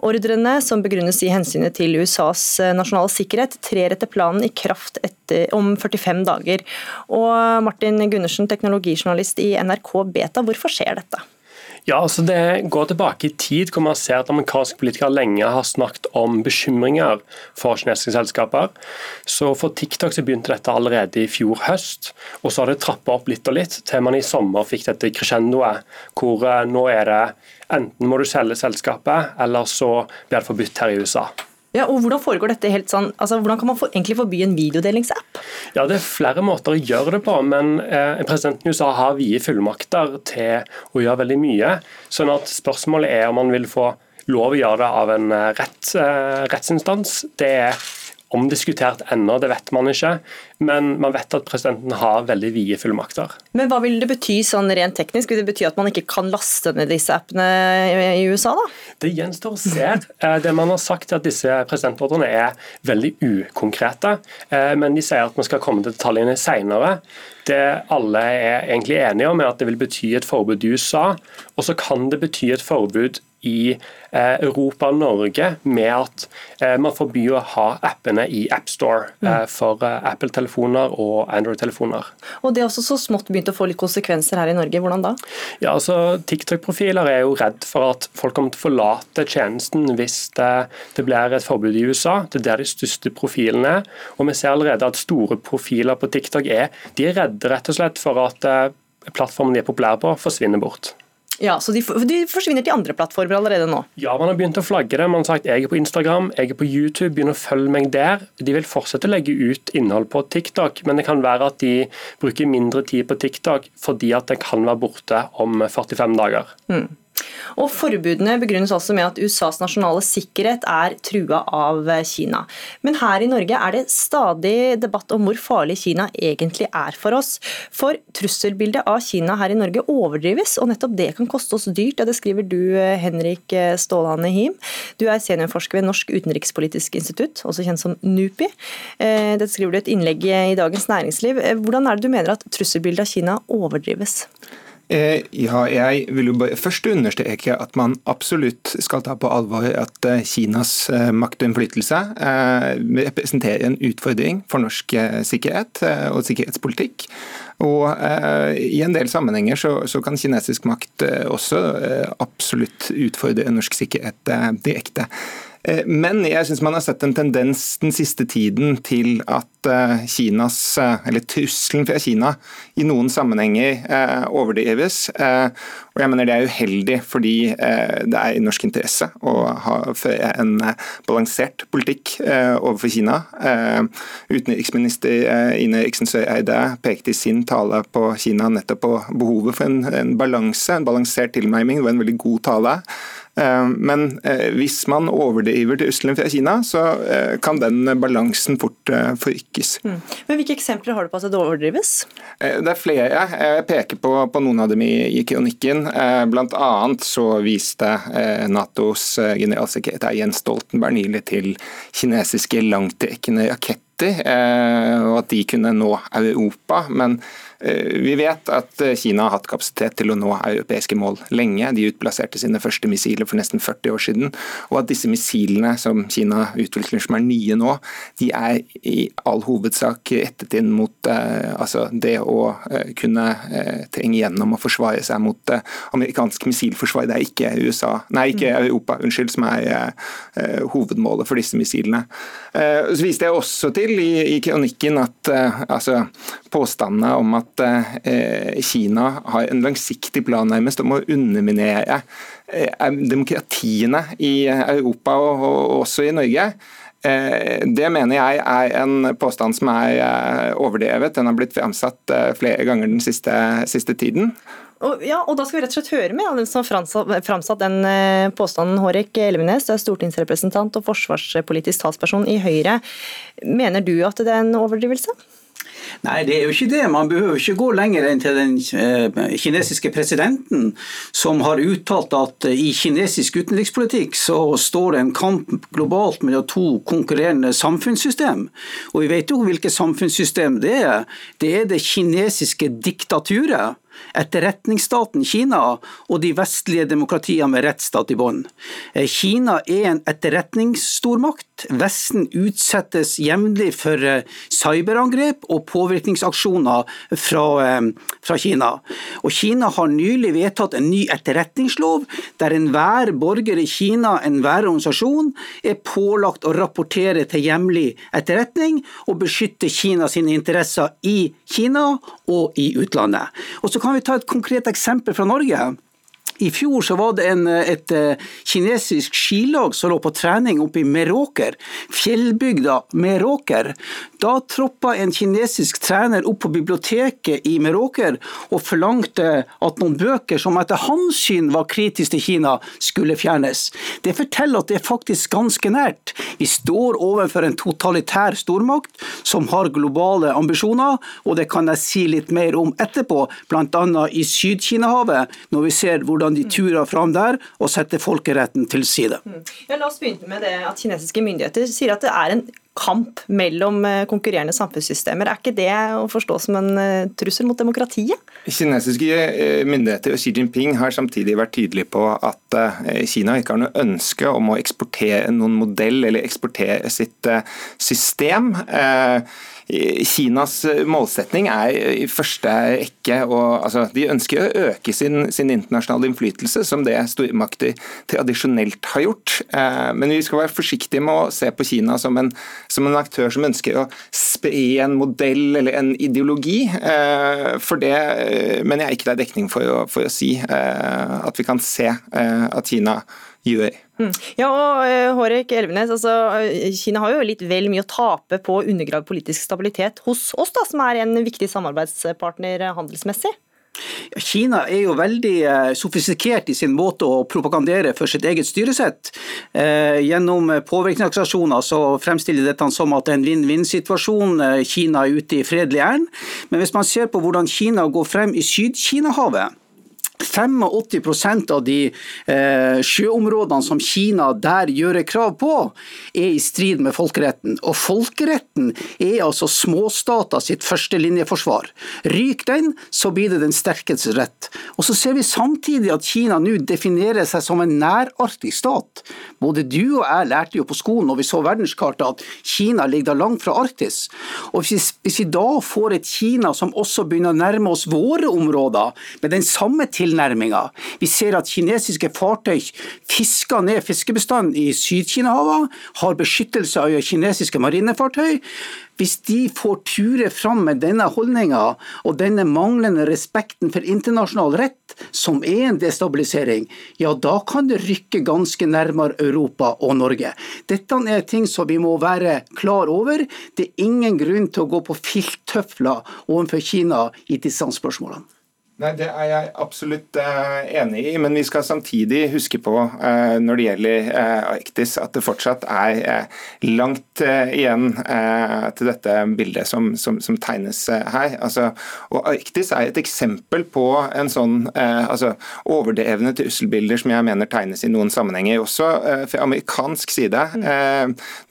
Ordrene, som begrunnes i hensynet til USAs nasjonale sikkerhet, trer etter planen i kraft etter, om 45 dager. Og Martin Gundersen, teknologijournalist i NRK Beta. Hvorfor skjer dette? Ja, altså Det går tilbake i tid hvor man ser at amerikanske politikere lenge har snakket om bekymringer for kinesiske selskaper. Så For TikTok så begynte dette allerede i fjor høst, og så har det trappa opp litt og litt til man i sommer fikk dette crescendoet, hvor eh, nå er det enten må du selge selskapet, eller så blir det forbudt her i USA. Ja, og Hvordan foregår dette helt sånn, altså hvordan kan man for, egentlig forby en videodelingsapp? Ja, Det er flere måter å gjøre det på, men eh, presidenten i USA har vide fullmakter til å gjøre veldig mye. sånn at Spørsmålet er om man vil få lov å gjøre det av en eh, rett, eh, rettsinstans. Det er omdiskutert ennå, det vet man ikke. Men man vet at presidenten har veldig vide fullmakter. Men hva vil det bety sånn rent teknisk? Vil det bety at man ikke kan laste ned disse appene i USA, da? Det gjenstår å se. Eh, det man har sagt er at disse presidentordrene er veldig ukonkrete. Eh, men de sier at man skal komme til detaljene senere. Det alle er egentlig enige om, er at det vil bety et forbud i USA. Og så kan det bety et forbud i eh, Europa og Norge med at man forbyr å ha appene i AppStore mm. for Apple-telefoner og Android-telefoner. Og Det er også så smått begynt å få litt konsekvenser her i Norge. Hvordan da? Ja, altså TikTok-profiler er jo redd for at folk kommer til å forlate tjenesten hvis det, det blir et forbud i USA. Det er der de største profilene er. Og vi ser allerede at store profiler på TikTok er, de er redde rett og slett for at plattformen de er populære på, forsvinner bort. Ja, Så de, de, forsvinner til andre plattformer allerede nå? Ja, man har begynt å flagge det. Man har sagt jeg er på Instagram, jeg er på YouTube, begynner å følge meg der. De vil fortsette å legge ut innhold på TikTok, men det kan være at de bruker mindre tid på TikTok fordi at det kan være borte om 45 dager. Mm. Og Forbudene begrunnes også med at USAs nasjonale sikkerhet er trua av Kina. Men her i Norge er det stadig debatt om hvor farlig Kina egentlig er for oss. For trusselbildet av Kina her i Norge overdrives, og nettopp det kan koste oss dyrt. Ja, det skriver du, Henrik Stålane Him. Du er seniorforsker ved Norsk utenrikspolitisk institutt, også kjent som NUPI. Eh, dette skriver du et innlegg i Dagens Næringsliv. Eh, hvordan er det du mener at trusselbildet av Kina overdrives? Eh, ja, jeg vil jo bare først understreke at man absolutt skal ta på alvor at eh, Kinas eh, makt og innflytelse representerer en utfordring for norsk sikkerhet og sikkerhetspolitikk. Og I en del sammenhenger så, så kan kinesisk makt også absolutt utfordre norsk sikkerhet direkte. Eh, men jeg syns man har sett en tendens den siste tiden til at eh, Kinas, eh, eller trusselen fra Kina i noen sammenhenger overdrives. Og jeg mener Det er uheldig, fordi det er i norsk interesse å ha en balansert politikk overfor Kina. Utenriksminister Ine Riksen Søreide pekte i sin tale på Kina nettopp på behovet for en, en balanse, en balansert tilnærming. Det var en veldig god tale. Eh, men eh, hvis man overdriver til Russland fra Kina, så eh, kan den balansen fort forrykkes. Mm. Men Hvilke eksempler har du på at det overdrives? Det er flere. Jeg peker på, på noen av dem i, i kronikken. Blant annet så viste Natos generalsekretær Jens Stoltenberg nylig til kinesiske langtrekkende raketter og at de kunne nå Europa. Men vi vet at eh, Kina har hatt kapasitet til å nå europeiske mål lenge. De utplasserte sine første missiler for nesten 40 år siden. Og at disse missilene som Kina utvikler som er nye nå, de er i all hovedsak rettet inn mot eh, altså det å kunne trenge gjennom og forsvare seg mot amerikansk missilforsvar. Det er ikke, USA, nei, ikke mm. Europa unnskyld, som er hovedmålet for disse missilene. Så viste jeg også til i, i kronikken at altså, påstandene om at at eh, Kina har en langsiktig plan nærmest om å underminere eh, demokratiene i Europa og også i Norge. Eh, det mener jeg er en påstand som er overdrevet. Den har blitt fremsatt flere ganger den siste, siste tiden. Og, ja, og Da skal vi rett og slett høre med den som har framsatt den påstanden. Hårek Elvenes, du er stortingsrepresentant og forsvarspolitisk talsperson i Høyre. Mener du at det er en overdrivelse? Nei, det er jo ikke det. Man behøver ikke gå lenger enn til den eh, kinesiske presidenten, som har uttalt at i kinesisk utenrikspolitikk så står det en kamp globalt mellom to konkurrerende samfunnssystem. Og vi vet jo hvilket samfunnssystem det er. Det er det kinesiske diktaturet etterretningsstaten Kina og de vestlige demokratiene med rettsstat i bånd. Eh, Kina er en etterretningsstormakt. Vesten utsettes jevnlig for eh, cyberangrep og påvirkningsaksjoner fra, eh, fra, Kina. Og Kina har nylig vedtatt en ny etterretningslov der enhver borger i Kina, enhver organisasjon, er pålagt å rapportere til hjemlig etterretning og beskytte Kina sine interesser i Kina og i utlandet. Og så kan vi ta et konkret eksempel fra Norge. I fjor så var det en, et eh, kinesisk skilag som lå på trening oppe i Meråker, fjellbygda Meråker. Da troppa en kinesisk trener opp på biblioteket i Meråker og forlangte at noen bøker som etter hans syn var kritiske til Kina, skulle fjernes. Det forteller at det er faktisk ganske nært. Vi står overfor en totalitær stormakt som har globale ambisjoner, og det kan jeg si litt mer om etterpå, bl.a. i Syd-Kinahavet, når vi ser hvordan hvordan de turer fram der og setter folkeretten til side. Mm. Ja, la oss begynne med det at Kinesiske myndigheter sier at det er en kamp mellom eh, konkurrerende samfunnssystemer. Er ikke det å forstå som en eh, trussel mot demokratiet? Kinesiske eh, myndigheter og Xi Jinping har samtidig vært tydelige på at Kina ikke har noe ønske om å eksportere noen modell eller eksportere sitt system. Kinas målsetning er i første rekke å altså, De ønsker å øke sin, sin, internasjonale innflytelse, som det stormakter tradisjonelt har gjort. Eh, men vi skal være forsiktige med å se på Kina som en, som en aktør som ønsker å spre en modell eller en ideologi. Eh, for det mener jeg ikke det er dekning for å, for å si eh, at vi kan se at Kina gjør. Mm. Ja, og eh, Hårek Elvenes, altså, eh, Kina har jo litt vel mye å tape på å undergrave politisk stabilitet hos oss, da, som er en viktig samarbeidspartner handelsmessig? Kina er jo veldig eh, sofistikert i sin måte å propagandere for sitt eget styresett. gjennom påvirkningsaksjoner så fremstiller dette som at det er en vinn-vinn-situasjon. Kina er ute i fredelig ærend. Men hvis man ser på hvordan Kina går frem i Syd-Kina-havet, 85% av de eh, sjøområdene som Kina der gjør krav på, er i strid med folkeretten. Og folkeretten er altså småstater sitt førstelinjeforsvar. Ryk den, så blir det den sterkestes rett. Og så ser vi samtidig at Kina nå definerer seg som en nærarktisk stat. Både du og jeg lærte jo på skolen når vi så verdenskartet at Kina ligger da langt fra Arktis. Og hvis vi, hvis vi da får et Kina som også begynner å nærme oss våre områder, med den samme tilnærmingen tilnærminga. Vi ser at kinesiske fartøy fisker ned fiskebestanden i Syd-Kina-havet, har beskyttelse av kinesiske marinefartøy. Hvis de får ture fram med denne holdninga og denne manglende respekten for internasjonal rett, som er en destabilisering, ja da kan det rykke ganske nærmere Europa og Norge. Dette er ting som vi må være klar over. Det er ingen grunn til å gå på filttøfler overfor Kina i disse spørsmålene. Nei, Det er jeg absolutt uh, enig i, men vi skal samtidig huske på uh, når det gjelder uh, Arktis, at det fortsatt er langt igjen til dette bildet som, som, som tegnes her. Altså, og Arktis er et eksempel på en sånn altså, overdrevne trusselbilder som jeg mener tegnes i noen sammenhenger, også fra amerikansk side.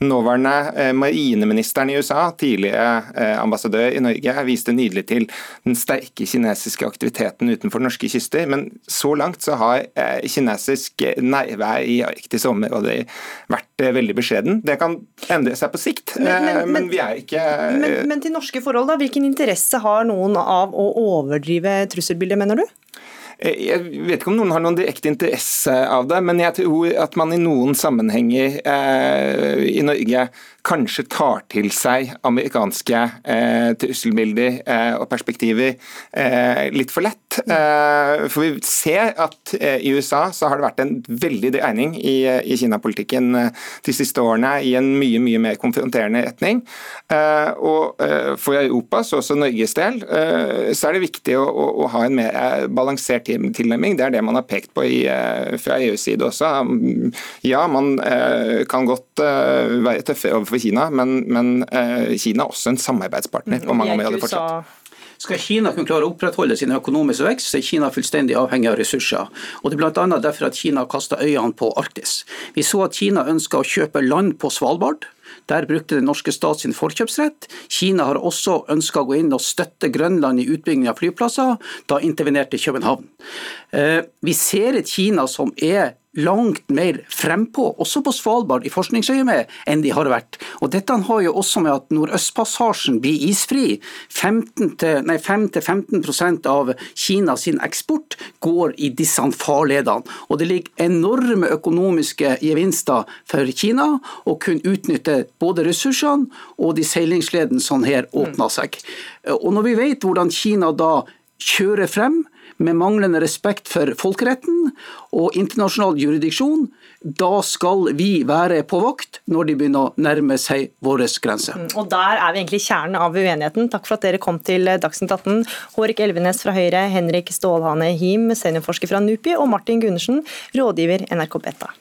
nåværende marineministeren i USA, tidligere ambassadør i Norge, viste nydelig til den sterke kinesiske aktiviteten aktiviteten utenfor norske kyster. Men så langt så har eh, kinesisk nærvær i arktiske områder vært eh, veldig beskjeden. Det kan endre seg på sikt, men, men, eh, men vi er ikke men, men til norske forhold, da, hvilken interesse har noen av å overdrive trusselbildet, mener du? Jeg vet ikke om noen har noen direkte interesse av det, men jeg tror at man i noen sammenhenger eh, i Norge kanskje tar til seg amerikanske eh, trusselbilder eh, og perspektiver eh, litt for lett. Eh, for vi ser at eh, i USA så har det vært en veldig dreining i, i Kina-politikken de siste årene i en mye mye mer konfronterende retning. og for Europas, også Norges del, så er det viktig å, å, å ha en mer balansert tilnærming. Det er det man har pekt på i, eh, fra EUs side også. Ja, man eh, kan godt eh, være tøffere overfor Kina, men, men Kina er også en samarbeidspartner på mange områder fortsatt. Skal Kina kunne klare å opprettholde sin økonomiske vekst, så er Kina fullstendig avhengig av ressurser. Og Det er bl.a. derfor at Kina kasta øynene på Arktis. Vi så at Kina ønska å kjøpe land på Svalbard. Der brukte den norske stat sin forkjøpsrett. Kina har også ønska å gå inn og støtte Grønland i utbygging av flyplasser. Da intervenerte København. Eh, vi ser et Kina som er langt mer frempå, også på Svalbard i forskningsøyemed, enn de har vært. Og Dette har jo også med at Nordøstpassasjen blir isfri. 5-15% av Kinas eksport går i disse farledene. Og det ligger enorme økonomiske gevinster for Kina å kunne utnytte både ressursene og de seilingsledene som her åpner seg. Og når vi vet hvordan Kina da kjører frem, med manglende respekt for folkeretten og internasjonal jurisdiksjon, da skal vi være på vakt når de begynner å nærme seg våre grenser. Mm, og Der er vi egentlig kjernen av uenigheten. Takk for at dere kom til Dagsnytt 18. Hårik Elvenes fra Høyre, Henrik Stålhane Him, seniorforsker fra NUPI, og Martin Gundersen, rådgiver NRK Beta.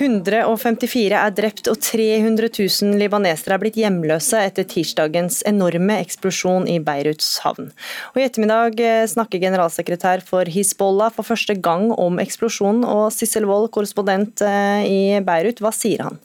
154 er drept og 300 000 libanesere er blitt hjemløse etter tirsdagens enorme eksplosjon i Beiruts havn. Og I ettermiddag eh, snakker generalsekretær for Hizbollah for første gang om eksplosjonen. og Sissel Wold, korrespondent eh, i Beirut, hva sier han?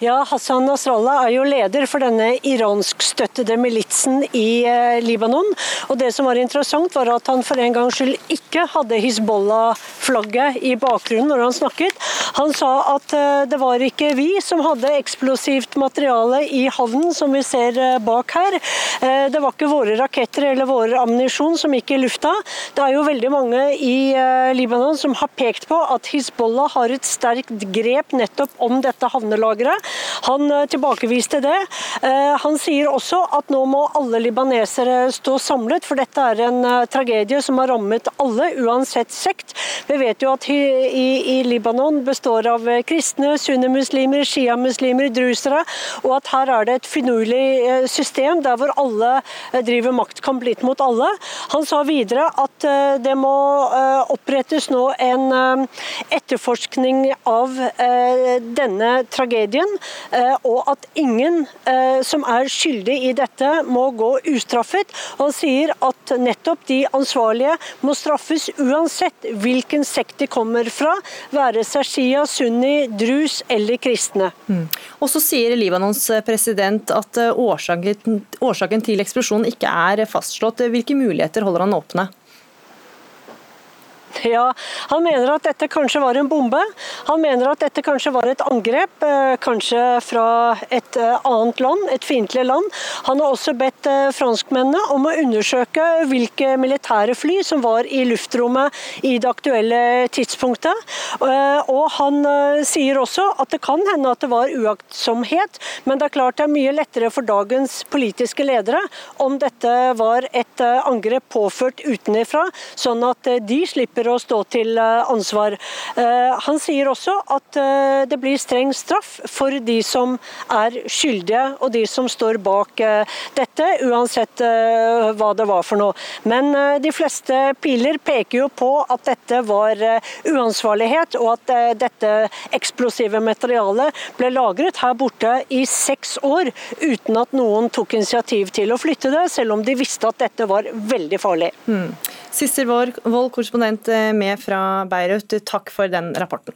Ja, Hassan Nasrallah er jo leder for denne iranskstøttede militsen i eh, Libanon. Og Det som var interessant, var at han for en gangs skyld ikke hadde Hizbollah-flagget i bakgrunnen når han snakket. Han sa at eh, det var ikke vi som hadde eksplosivt materiale i havnen, som vi ser eh, bak her. Det var ikke våre raketter eller vår ammunisjon som gikk i lufta. Det er jo veldig mange i Libanon som har pekt på at Hizbollah har et sterkt grep nettopp om dette havnelageret. Han eh, tilbakeviste det. Eh, han sier også at nå må alle libanesere stå samlet, for dette er en eh, tragedie som har rammet alle, uansett sekt. Vi vet jo at i, i Libanon består av kristne, sunnimuslimer, sjiamuslimer, drusere, og at her er det et finurlig system der hvor alle driver maktkamp litt mot alle. Han sa videre at det må opprettes nå en etterforskning av denne tragedien, eh, og at ingen eh, som er skyldig i dette må gå ustraffet. Han sier at nettopp de ansvarlige må straffes uansett hvilken sekt de kommer fra, være seg shia, sunni, drus eller kristne. Mm. Og så sier Libanons president at årsaken, årsaken til eksplosjonen ikke er fastslått. Hvilke muligheter holder han åpne? *laughs* Ja, Han mener at dette kanskje var en bombe. Han mener at dette kanskje var et angrep, eh, kanskje fra et eh, annet land, et fiendtlig land. Han har også bedt eh, franskmennene om å undersøke hvilke militære fly som var i luftrommet i det aktuelle tidspunktet. Og han sier også at det kan hende at det var uaktsomhet, men det er klart det er mye lettere for dagens politiske ledere om dette var et angrep påført utenfra, sånn at de slipper å stå til eh, ansvar. Eh, han sier også at eh, det blir streng straff for de som er skyldige og de som står bak dette, uansett hva det var for noe. Men de fleste piler peker jo på at dette var uansvarlighet, og at dette eksplosive materialet ble lagret her borte i seks år uten at noen tok initiativ til å flytte det, selv om de visste at dette var veldig farlig. Mm. Sissel Wold, korrespondent eh, med fra Beirut, takk for den rapporten.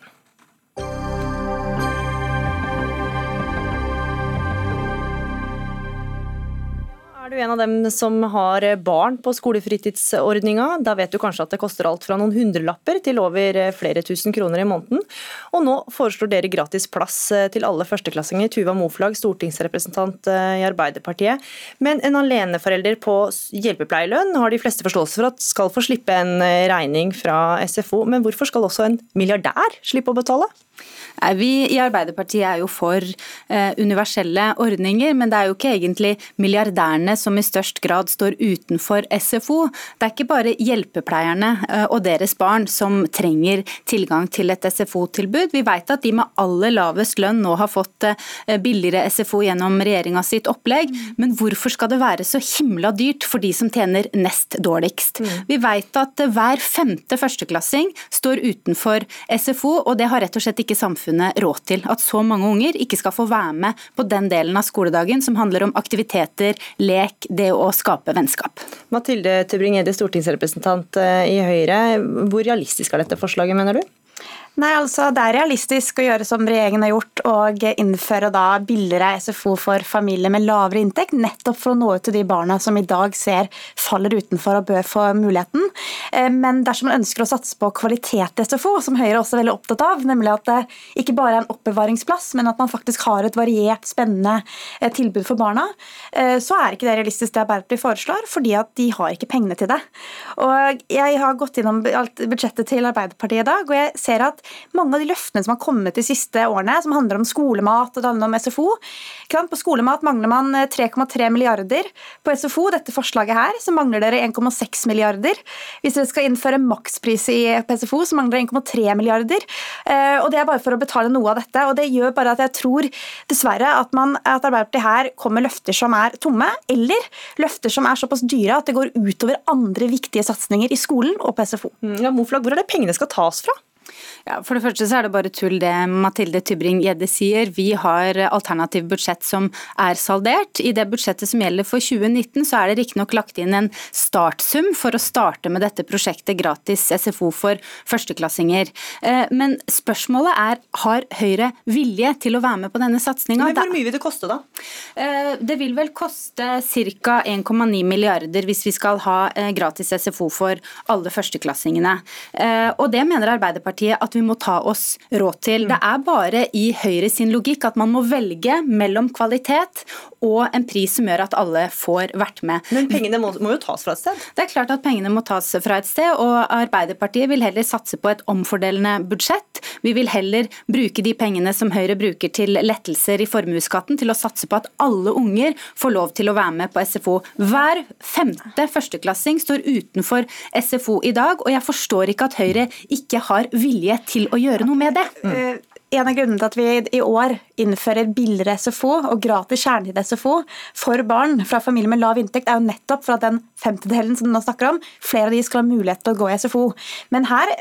Du en av dem som har barn på skolefritidsordninga, da vet du kanskje at det koster alt fra noen hundrelapper til over flere tusen kroner i måneden. Og nå foreslår dere gratis plass til alle førsteklassinger. Tuva Moflag, stortingsrepresentant eh, i Arbeiderpartiet. Men en aleneforelder på hjelpepleierlønn har de fleste forståelse for at skal få slippe en eh, regning fra SFO. Men hvorfor skal også en milliardær slippe å betale? Vi i Arbeiderpartiet er jo for eh, universelle ordninger, men det er jo ikke egentlig milliardærene som i størst grad står utenfor SFO. Det er ikke bare hjelpepleierne eh, og deres barn som trenger tilgang til et SFO-tilbud. Vi vet at de med aller lavest lønn nå har fått eh, billigere SFO gjennom regjeringa sitt opplegg, men hvorfor skal det være så himla dyrt for de som tjener nest dårligst? Mm. Vi vet at hver femte førsteklassing står utenfor SFO, og det har rett og slett ikke samfunnet samfunnet råd til. At så mange unger ikke skal få være med på den delen av skoledagen som handler om aktiviteter, lek, det å skape vennskap. Mathilde Tybring-Gjedde, stortingsrepresentant eh, i Høyre. Hvor realistisk er dette forslaget, mener du? Nei, altså Det er realistisk å gjøre som regjeringen har gjort, og innføre da billigere SFO for familier med lavere inntekt, nettopp for å nå ut til de barna som i dag ser faller utenfor og bør få muligheten. Eh, men dersom man ønsker å satse på kvalitet i SFO, som Høyre også er veldig opptatt av, nemlig at det ikke bare er en oppbevaringsplass, men at man faktisk har et variert, spennende eh, tilbud for barna, eh, så er ikke det realistisk det Arbeiderpartiet foreslår, fordi at de har ikke pengene til det. Og Jeg har gått gjennom budsjettet til Arbeiderpartiet i dag, og jeg ser at mange av de løftene som har kommet de siste årene, som handler om skolemat og det handler om SFO. På skolemat mangler man 3,3 eh, milliarder. På SFO, dette forslaget her, så mangler dere 1,6 milliarder. Hvis dere skal innføre makspris i SFO, så mangler dere 1,3 milliarder. Eh, og det er bare for å betale noe av dette. Og det gjør bare at jeg tror dessverre at, man, at Arbeiderpartiet her kommer med løfter som er tomme, eller løfter som er såpass dyre at det går utover andre viktige satsinger i skolen og på SFO. Mm, ja, Moflag, hvor er det pengene skal tas fra? Ja, for det første så er det bare tull det Mathilde Tybring-Gjedde sier. Vi har alternativ budsjett som er saldert. I det budsjettet som gjelder for 2019 så er det riktignok lagt inn en startsum for å starte med dette prosjektet gratis SFO for førsteklassinger. Eh, men spørsmålet er har Høyre vilje til å være med på denne satsinga? Hvor mye vil det koste da? Eh, det vil vel koste ca. 1,9 milliarder hvis vi skal ha eh, gratis SFO for alle førsteklassingene. Og det mener Arbeiderpartiet at vi må ta oss råd til. Det er bare i Høyre sin logikk at man må velge mellom kvalitet og en pris som gjør at alle får vært med. Men pengene må, må jo tas fra et sted? Det er klart at pengene må tas fra et sted, og Arbeiderpartiet vil heller satse på et omfordelende budsjett. Vi vil heller bruke de pengene som Høyre bruker til lettelser i formuesskatten, til å satse på at alle unger får lov til å være med på SFO. Hver femte førsteklassing står utenfor SFO i dag, og jeg forstår ikke at Høyre ikke har vilje til å gjøre noe med det. Mm. En av grunnene til at vi i år innfører billigere SFO og gratis kjernetid SFO for barn fra familier med lav inntekt, er jo nettopp for at den femtedelen som du nå snakker om, flere av de skal ha mulighet til å gå i SFO. Men her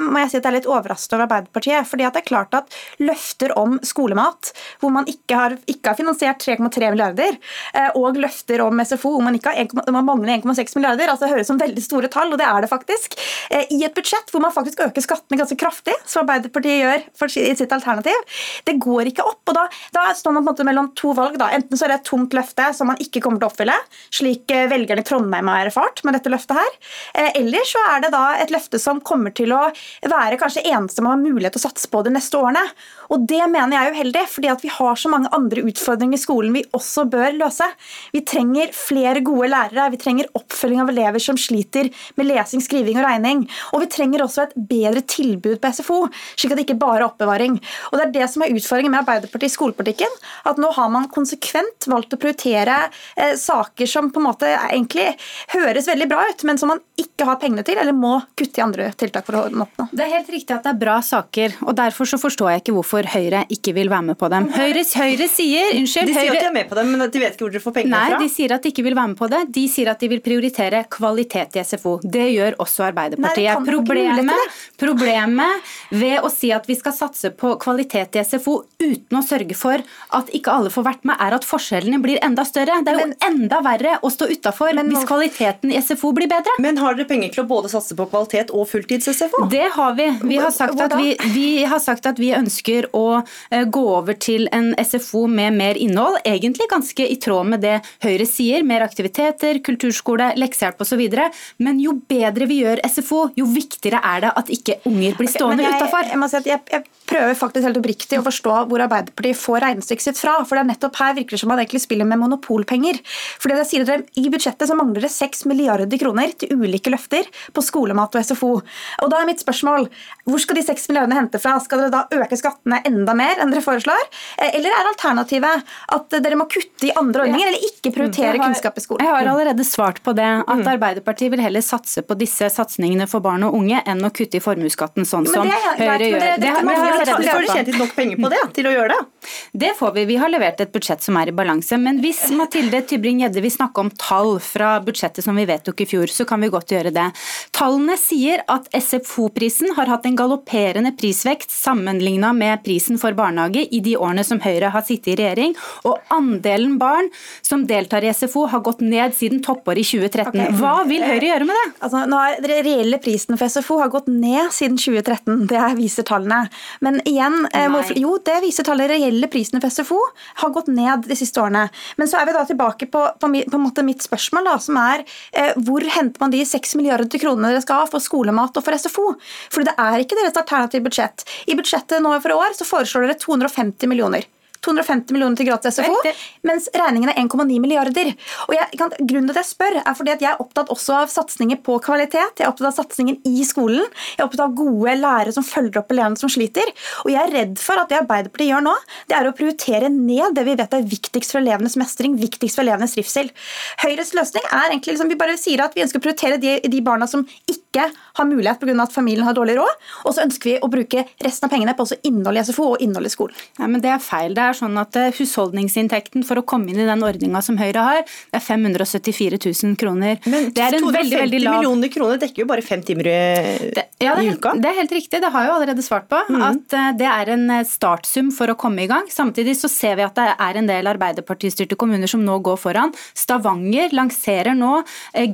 må jeg si at jeg er litt overrasket over Arbeiderpartiet. fordi at det er klart at løfter om skolemat, hvor man ikke har, ikke har finansiert 3,3 milliarder, eh, og løfter om SFO hvor man, ikke har 1, man mangler 1,6 milliarder, altså det høres som veldig store tall, og det er det faktisk, eh, i et budsjett hvor man faktisk øker skattene ganske kraftig, som Arbeiderpartiet gjør i sitt alternativ, det går ikke opp. og Da, da står man på en måte mellom to valg. Da. Enten så er det et tomt løfte som man ikke kommer til å oppfylle, slik eh, velgerne i Trondheim har erfart med dette løftet her. Eh, eller så er det da et løfte som kommer til å være kanskje eneste man har mulighet til å satse på de neste årene. Og Det mener jeg er uheldig, fordi vi har så mange andre utfordringer i skolen vi også bør løse. Vi trenger flere gode lærere, vi trenger oppfølging av elever som sliter med lesing, skriving og regning. Og vi trenger også et bedre tilbud på SFO, slik at det ikke bare er oppbevaring. Og Det er det som er utfordringen med Arbeiderpartiet i skolepolitikken. At nå har man konsekvent valgt å prioritere eh, saker som på en måte egentlig høres veldig bra ut, men som man ikke har pengene til, eller må kutte i andre tiltak for å oppnå. Det er helt riktig at det er bra saker, og derfor så forstår jeg ikke hvorfor Høyre ikke vil være med på dem. Høyre, Høyre sier unnskyld, De sier Høyre, at de er med på dem, men de vet ikke hvor de får pengene Nei, fra? de sier at de ikke vil være med på det. De sier at de vil prioritere kvalitet i SFO. Det gjør også Arbeiderpartiet. Nei, problemet, problemet ved å si at vi skal satse på kvalitet i SFO uten å sørge for at ikke alle får vært med, er at forskjellene blir enda større. Det er jo enda verre å stå utafor hvis kvaliteten i SFO blir bedre. Men har dere penger til å både satse på kvalitet og fulltids-SFO? Det har vi. Vi har sagt at vi, vi, har sagt at vi ønsker å eh, gå over til en SFO med mer innhold. Egentlig ganske i tråd med det Høyre sier. Mer aktiviteter, kulturskole, leksehjelp osv. Men jo bedre vi gjør SFO, jo viktigere er det at ikke unger blir stående okay, utafor. jeg, jeg, si jeg, jeg prøver faktisk helt oppriktig å forstå hvor Arbeiderpartiet får regnestykket sitt fra. For det er nettopp her virker det som man egentlig spiller med monopolpenger. Fordi det sier dere, I budsjettet så mangler det 6 milliarder kroner til ulike løfter på skolemat og SFO. Og da er mitt spørsmål, Hvor skal de 6 milliardene hente fra? Skal dere da øke skattene enda mer enn dere foreslår? Eh, Eller er alternativet at dere må kutte i andre ordninger, eller ikke prioritere har- kunnskap i skolen? Jeg har allerede svart på det. At Mm. Arbeiderpartiet vil heller satse på disse satsingene for barn og unge enn å kutte i formuesskatten, sånn som det er greit, Høyre gjør. det- har- har allerede Får dere på. tjent nok penger på det til å gjøre det? Det får vi. Vi har levert et budsjett som er i balanse. Men hvis Mathilde Tybring-Gjedde vil snakke om tall fra budsjettet som vi vedtok i fjor, så kan vi godt gjøre det. Tallene sier at SFO-prisen har hatt en galopperende prisvekst sammenligna med prisen for barnehage i de årene som Høyre har sittet i regjering, og andelen barn som deltar i SFO har gått ned siden toppåret i 2013. Okay. Hva vil Høyre gjøre med det? Altså, nå er Den reelle prisen for SFO har gått ned siden 2013, det viser tallene. Men igjen, eh, jo, det viser tallene. Reelle prisene for SFO har gått ned de siste årene. Men så er vi da tilbake på, på, på en måte mitt spørsmål, da, som er eh, hvor henter man de 6 milliarder kronene dere skal ha for skolemat og for SFO? For det er ikke deres alternative budsjett. I budsjettet nå for i år så foreslår dere 250 millioner. 250 millioner til gratis SFO, mens regningen er 1,9 milliarder. Og jeg, grunnen til at jeg spør, er fordi at jeg er opptatt også av satsinger på kvalitet. Jeg er opptatt av satsingen i skolen. Jeg er opptatt av gode lærere som følger opp elevene som sliter. Og jeg er redd for at det Arbeiderpartiet gjør nå, det er å prioritere ned det vi vet er viktigst for elevenes mestring, viktigst for elevenes trivsel. Høyres løsning er egentlig liksom, vi bare sier at vi ønsker å prioritere de, de barna som ikke har mulighet pga. at familien har dårlig råd, og så ønsker vi å bruke resten av pengene på også innhold i SFO og innhold i skolen. Nei, men Det er feil. Det er sånn at eh, Husholdningsinntekten for å komme inn i den ordninga som Høyre har, det er 574 000 kroner. det er en 250 veldig lav millioner kroner dekker jo bare fem timer i, ja, det, i er, uka. det er helt riktig, det har jeg jo allerede svart på. At eh, det er en eh, startsum for å komme i gang. Samtidig så ser vi at det er en del Arbeiderpartistyrte kommuner som nå går foran. Stavanger lanserer nå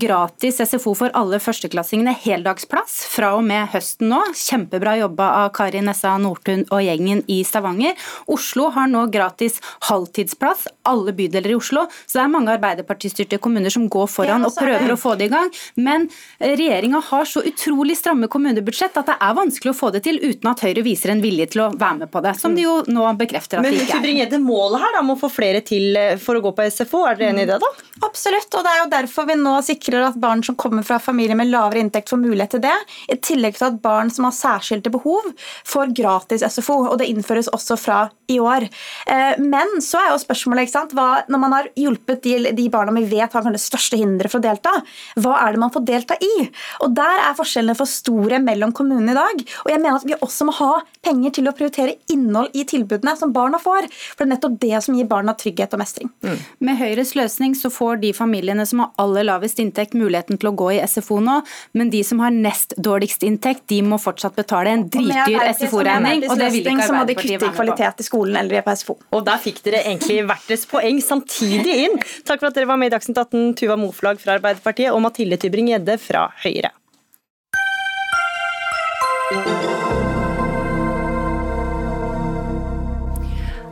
gratis SFO for alle førsteklassingene, heldagsplass fra og med høsten nå. Kjempebra jobba av Kari Nessa Nordtun og gjengen i Stavanger. Oslo har nå gratis halvtidsplass, alle bydeler i Oslo. Så det er mange Arbeiderpartistyrte kommuner som går foran og er prøver å få det i gang. Men regjeringa har så utrolig stramme kommunebudsjett at det er vanskelig å få det til uten at Høyre viser en vilje til å være med på det, som de jo nå bekrefter at Men de ikke er. Tybring-Gjedde, målet her da, må få flere til eh, for å gå på SFO, er dere enig i det da? Absolutt, og det er jo derfor vi nå sikrer at barn som kommer fra familier med lavere inntekt får får mulighet til det. I tillegg til at barn som har særskilte behov, får gratis SFO. og Det innføres også fra i år. Eh, men så er jo spørsmålet, ikke sant, hva, når man har hjulpet de, de barna vi vet har det største hinderet for å delta, hva er det man får delta i? Og Der er forskjellene for store mellom kommunene i dag. Og jeg mener at vi også må ha penger til å prioritere innhold i tilbudene som barna får. For det er nettopp det som gir barna trygghet og mestring. Mm. Med Høyres løsning så får de familiene som har aller lavest inntekt muligheten til å gå i SFO nå, men de som har nest dårligst inntekt, de må fortsatt betale en dritdyr SFO-regning. Og det vil ikke Arbeiderpartiet være med på. Så må de kutte i kvalitet i skolen eller på SFO. Og der fikk dere egentlig hvert deres poeng samtidig inn. Takk for at dere var med i Dagsnytt 18, Tuva Moflag fra Arbeiderpartiet og Mathilde Tybring-Gjedde fra Høyre.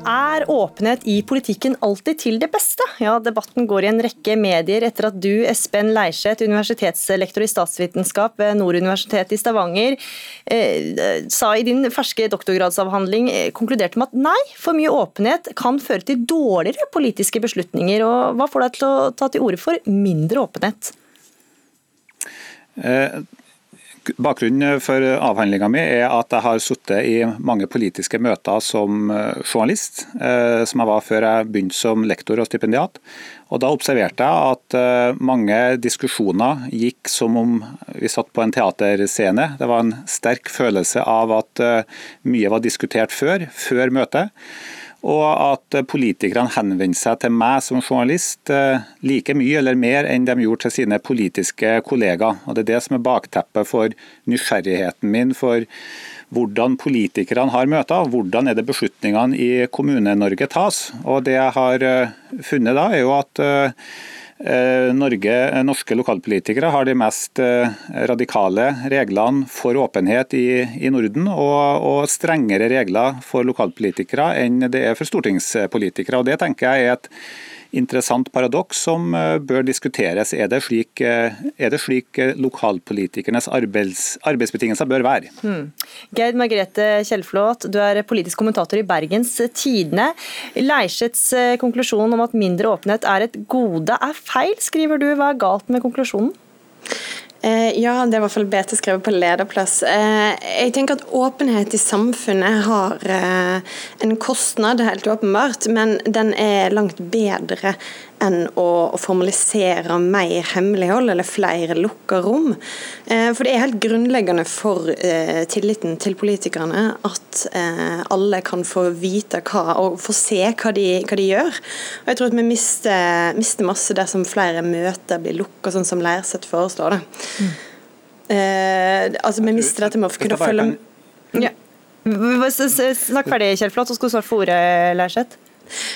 Er åpenhet i politikken alltid til det beste? Ja, Debatten går i en rekke medier etter at du, Espen Leirseth, universitetslektor i statsvitenskap ved Nord universitet i Stavanger, eh, sa i din ferske doktorgradsavhandling eh, konkluderte med at nei, for mye åpenhet kan føre til dårligere politiske beslutninger. og Hva får deg til å ta til orde for mindre åpenhet? Eh, Bakgrunnen for avhandlinga mi er at jeg har sittet i mange politiske møter som eh, journalist, eh, som jeg var før jeg begynte som lektor og stipendiat. Og Da observerte jeg at eh, mange diskusjoner gikk som om vi satt på en teaterscene. Det var en sterk følelse av at mye var diskutert før, før møtet og at politikerne henvender seg til meg som journalist eh, like mye eller mer enn de gjorde til sine politiske kollegaer. Og Det er det som er bakteppet for nysgjerrigheten min for hvordan politikerne har møter, hvordan er det beslutningene i Kommune-Norge tas. Og Det jeg har eh, funnet da, er jo at eh, Norge, eh, norske lokalpolitikere har de mest eh, radikale reglene for åpenhet i, i Norden, og, og, strengere regler for lokalpolitikere enn det er for stortingspolitikere. Og Det tenker jeg er et interessant paradoks som eh, bør diskuteres. Er det slik, eh, er det slik eh, lokalpolitikernes arbeids, arbeidsbetingelser bør være? Hmm. Geid Margrethe Kjellflot, du er politisk kommentator i Bergens Tidende. Leirseths konklusjon om at mindre åpenhet er et gode er feil, skriver du. Hva er galt med konklusjonen? Eh, ja, det er i hvert fall BT skrevet på lederplass. Eh, jeg tenker at åpenhet i samfunnet har eh, en kostnad, helt åpenbart, men den er langt bedre enn å, å formalisere mer hemmelighold eller flere lukka rom. Eh, for det er helt grunnleggende for eh, tilliten til politikerne at eh, alle kan få vite hva, og få se hva de, hva de gjør. Og jeg tror at vi mister, mister masse dersom flere møter blir lukka, sånn som Leirseth foreslår. det. Mm. Eh, altså Vi mister dette med å kunne følge ja. Snakk ferdig, Kjell Flått, så skal du svare for ordet, Leirseth.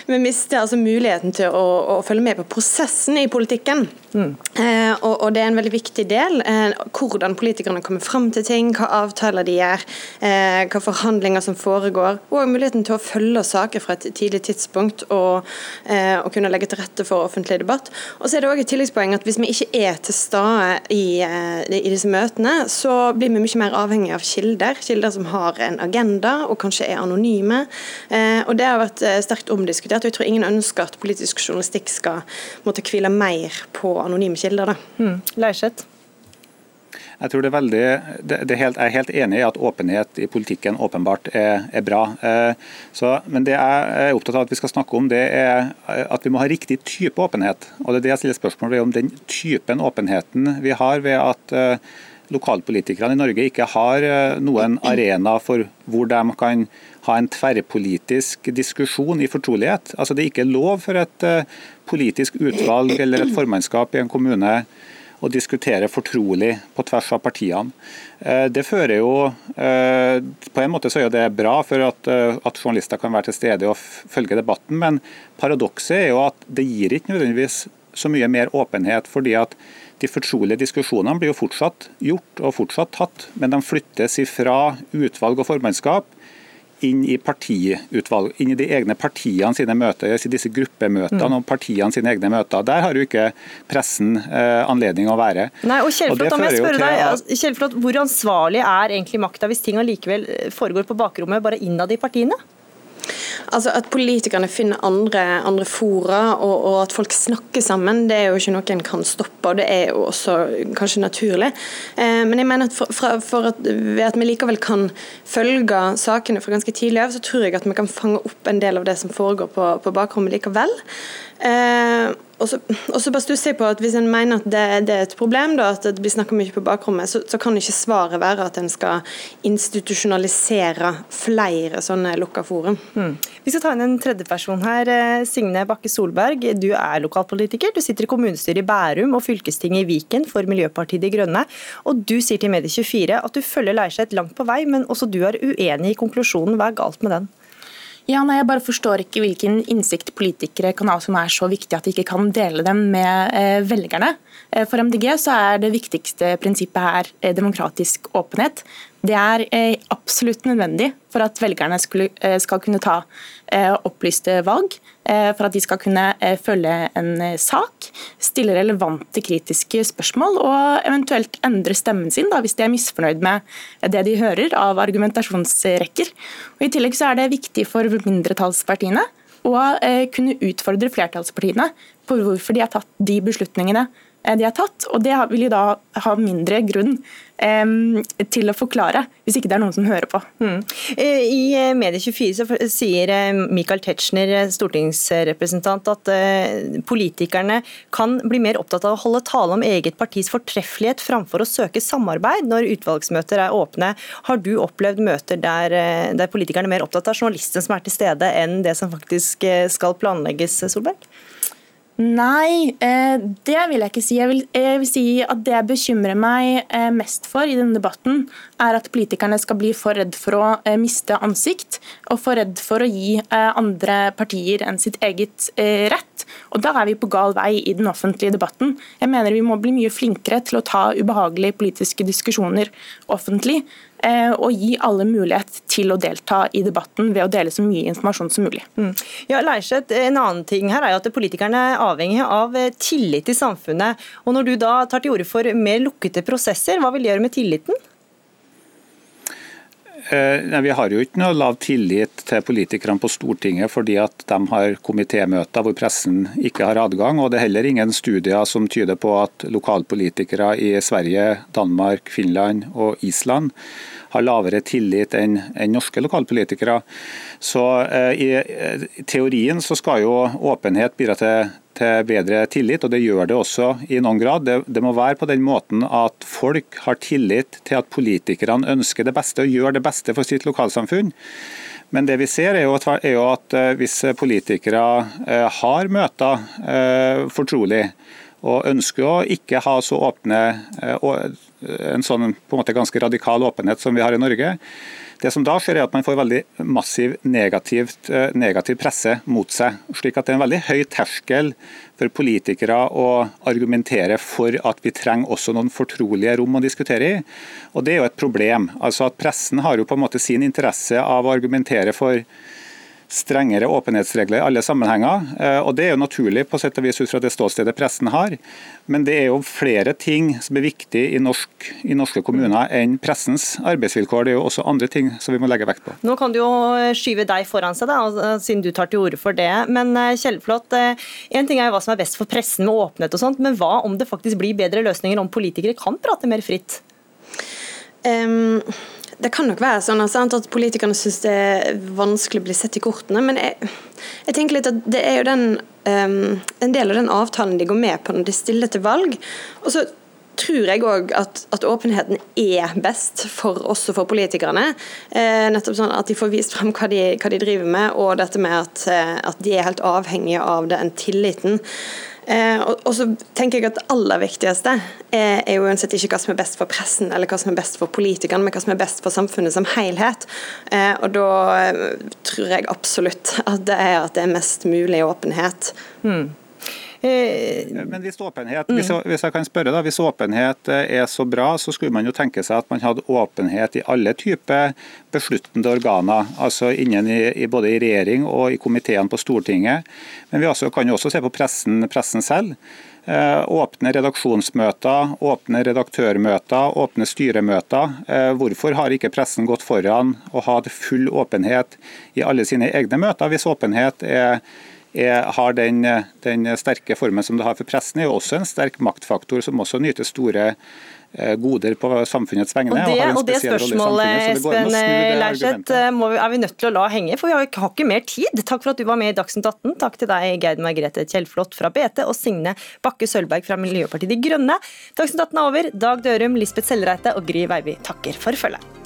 Vi mister altså muligheten til å, å, følge med på prosessen i politikken. Mm. Eh, og, det er en veldig viktig del. Eh, hvordan politikerne kommer fram til ting, hva avtaler de gjør, eh, hva forhandlinger som foregår. Og muligheten til å følge saker fra et tidlig tidspunkt og, eh, og kunne legge til rette for offentlig debatt. Og så er det òg et tilleggspoeng at hvis vi ikke er til stede i, i, disse møtene, så blir vi mye mer avhengig av kilder. Kilder som har en agenda og kanskje er anonyme. Og det har vært sterkt omdiskutert. og Jeg tror ingen ønsker at politisk journalistikk skal måtte hvile mer på anonyme kilder. Mm. Leirseth? Jeg tror det er veldig, det, det helt, jeg er helt enig i at åpenhet i politikken åpenbart er, er bra. Eh, så, men det jeg er opptatt av at vi skal snakke om, det er at vi må ha riktig type åpenhet. Og det er det jeg stiller spørsmål ved om den typen åpenheten vi har ved at eh, lokalpolitikerne i Norge ikke har eh, noen arena for hvor de kan ha en tverrpolitisk diskusjon i fortrolighet. Altså Det er ikke lov for et eh, politisk utvalg eller et formannskap i en kommune å diskutere fortrolig på tvers av partiene. Eh, det fører jo På en måte så er det bra for at, at journalister kan være til stede og følge debatten, men paradokset er jo at det gir ikke nødvendigvis så mye mer åpenhet. fordi at de fortrolige diskusjonene blir jo fortsatt gjort og fortsatt tatt, men de flyttes ifra utvalg og formannskap inn i partiutvalg, inn i de egne partiene sine møter, disse gruppemøtene mm. og partiene sine egne møter. Der har jo ikke pressen eh, anledning å være. Nei, og Kjellflot, om jeg spørre deg, at... Kjellflot, Hvor ansvarlig er egentlig makta hvis ting allikevel foregår på bakrommet, bare innad i partiene? Altså At politikerne finner andre, andre fora og, og, at folk snakker sammen, det er jo ikke noe en kan stoppe. og Det er jo også kanskje naturlig. Eh, men jeg mener at for, for, for at, ved at vi likevel kan følge sakene fra ganske tidlig av, så tror jeg at vi kan fange opp en del av det som foregår på, på bakrommet likevel. Eh, og så bare stusser jeg på at Hvis en mener at det, det, er et problem, da, at det blir snakka mye på bakrommet, så, så, kan ikke svaret være at en skal institusjonalisere flere sånne lukka forum. Mm. Vi skal ta inn en tredjeperson her. Eh, Signe Bakke Solberg, du er lokalpolitiker. Du sitter i kommunestyret i Bærum og fylkestinget i Viken for Miljøpartiet De Grønne. Og du sier til Medie24 at du følger Leirseth langt på vei, men også du er uenig i konklusjonen. Hva er galt med den? Ja, nei, Jeg bare forstår ikke hvilken innsikt politikere kan ha som er så viktig at de ikke kan dele dem med eh, velgerne. Eh, for MDG så er det viktigste prinsippet her eh, demokratisk åpenhet. Det er eh, absolutt nødvendig for at velgerne skal kunne ta opplyste valg. For at de skal kunne følge en sak, stille relevante kritiske spørsmål og eventuelt endre stemmen sin da, hvis de er misfornøyd med det de hører av argumentasjonsrekker. Og I tillegg så er det viktig for mindretallspartiene å kunne utfordre flertallspartiene på hvorfor de har tatt de beslutningene de har tatt. og Det vil jo da ha mindre grunn til å forklare, hvis ikke det er noen som hører på. Mm. Eh, I eh, Medie24 sier eh, Michael Tetzschner, stortingsrepresentant, at politikerne kan bli mer opptatt av å holde tale om eget partis fortreffelighet framfor å søke samarbeid når utvalgsmøter er åpne. Har du opplevd møter der, der politikerne er mer opptatt av journalisten som er til stede, enn det som faktisk skal planlegges, Solberg? Nei, eh, det vil jeg ikke si. Jeg vil, jeg vil, si at det jeg bekymrer meg eh, mest for i denne debatten, er at politikerne skal bli for redd for å eh, miste ansikt, og for redd for å gi andre partier enn sitt eget rett. Og Da er vi på gal vei i den offentlige debatten. Jeg mener vi må bli mye flinkere til å ta ubehagelige politiske diskusjoner offentlig. Eh, og gi alle mulighet til å delta i debatten ved å dele så mye informasjon som mulig. Mm. Ja, Leirseth, En annen ting her er jo at politikerne er avhengig av eh, tillit i samfunnet. Og Når du da tar til orde for mer lukkede prosesser, hva vil det gjøre med tilliten? Eh, nei, vi har jo ikke noe lav tillit til politikerne på Stortinget fordi at de har komitémøter hvor pressen ikke har adgang. og Det er heller ingen studier som tyder på at lokalpolitikere i Sverige, Danmark, Finland og Island har lavere tillit enn norske lokalpolitikere. Så eh, I teorien så skal jo åpenhet bidra til til bedre tillit, og det gjør det også i noen grad. Det, det, må være på den måten at folk har tillit til at politikerne ønsker det beste og gjør det beste for sitt lokalsamfunn. Men det vi ser er jo at, er jo at eh, hvis politikere eh, har møter eh, fortrolig, og ønsker å ikke ha så åpne en sånn på en måte ganske radikal åpenhet som vi har i Norge, det som da skjer er at Man får veldig massiv negativt, eh, negativ presse mot seg. slik at Det er en veldig høy terskel for politikere å argumentere for at vi trenger også noen fortrolige rom å diskutere i. Og Det er jo et problem. Altså at Pressen har jo på en måte sin interesse av å argumentere for strengere åpenhetsregler i alle sammenhenger. Eh, og Det er jo naturlig på sett og vis ut fra det ståstedet pressen har. Men det er jo flere ting som er viktig i, norsk, i norske kommuner enn pressens arbeidsvilkår. Det er jo også andre ting som vi må legge vekt på. Nå kan du jo skyve deg foran seg, da, siden du tar til orde for det. Men eh, Kjellflot, en ting er jo hva som er best for pressen med åpenhet og sånt, men hva om det faktisk blir bedre løsninger om politikere kan prate mer fritt? Um, det kan nok være sånn sant, at politikerne syns det er vanskelig å bli sett i kortene. Men jeg, jeg tenker litt at det er jo den, um, en del av den avtalen de går med på når de stiller til valg. Og så tror jeg òg at, at, åpenheten er best for også for politikerne. Eh, nettopp sånn At de får vist frem hva de, hva de driver med, og dette med at, eh, at de er helt avhengige av den tilliten. Eh, og, så tenker jeg at Det aller viktigste er jo uansett ikke hva som er best for pressen eller hva som er best for politikerne, men hva som er best for samfunnet som helhet. Eh, og Da eh, tror jeg absolutt at det er at det er mest mulig åpenhet. Mm. Eh, Men hvis åpenhet, hvis jeg, hvis jeg, kan spørre da, hvis åpenhet eh, er så bra, så skulle man jo tenke seg at man hadde åpenhet i alle typer besluttende organer. altså innen i, både i regjering og i komiteene på Stortinget. Men vi også, kan jo også se på pressen, pressen selv. Eh, åpne redaksjonsmøter, åpne redaktørmøter, åpne styremøter. Hvorfor har ikke pressen gått foran og hatt full åpenhet i alle sine egne møter, hvis åpenhet er, er, har den, den, sterke formen som det har for pressen, er jo også en sterk maktfaktor som også nyter store Eh, goder på samfunnets vegne. Og det, og, og det spørsmålet Espen Leirseth, er vi nødt til å la henge, for vi har ikke mer tid. Takk for at du var med i Dagsnytt 18. Takk til deg, Geir Margrethe Kjellflot fra BT og Signe Bakke Sølberg fra Miljøpartiet De Grønne. Dagsnytt 18 er over. Dag Dørum, Lisbeth Sellreite og Gry Veiby takker for følget.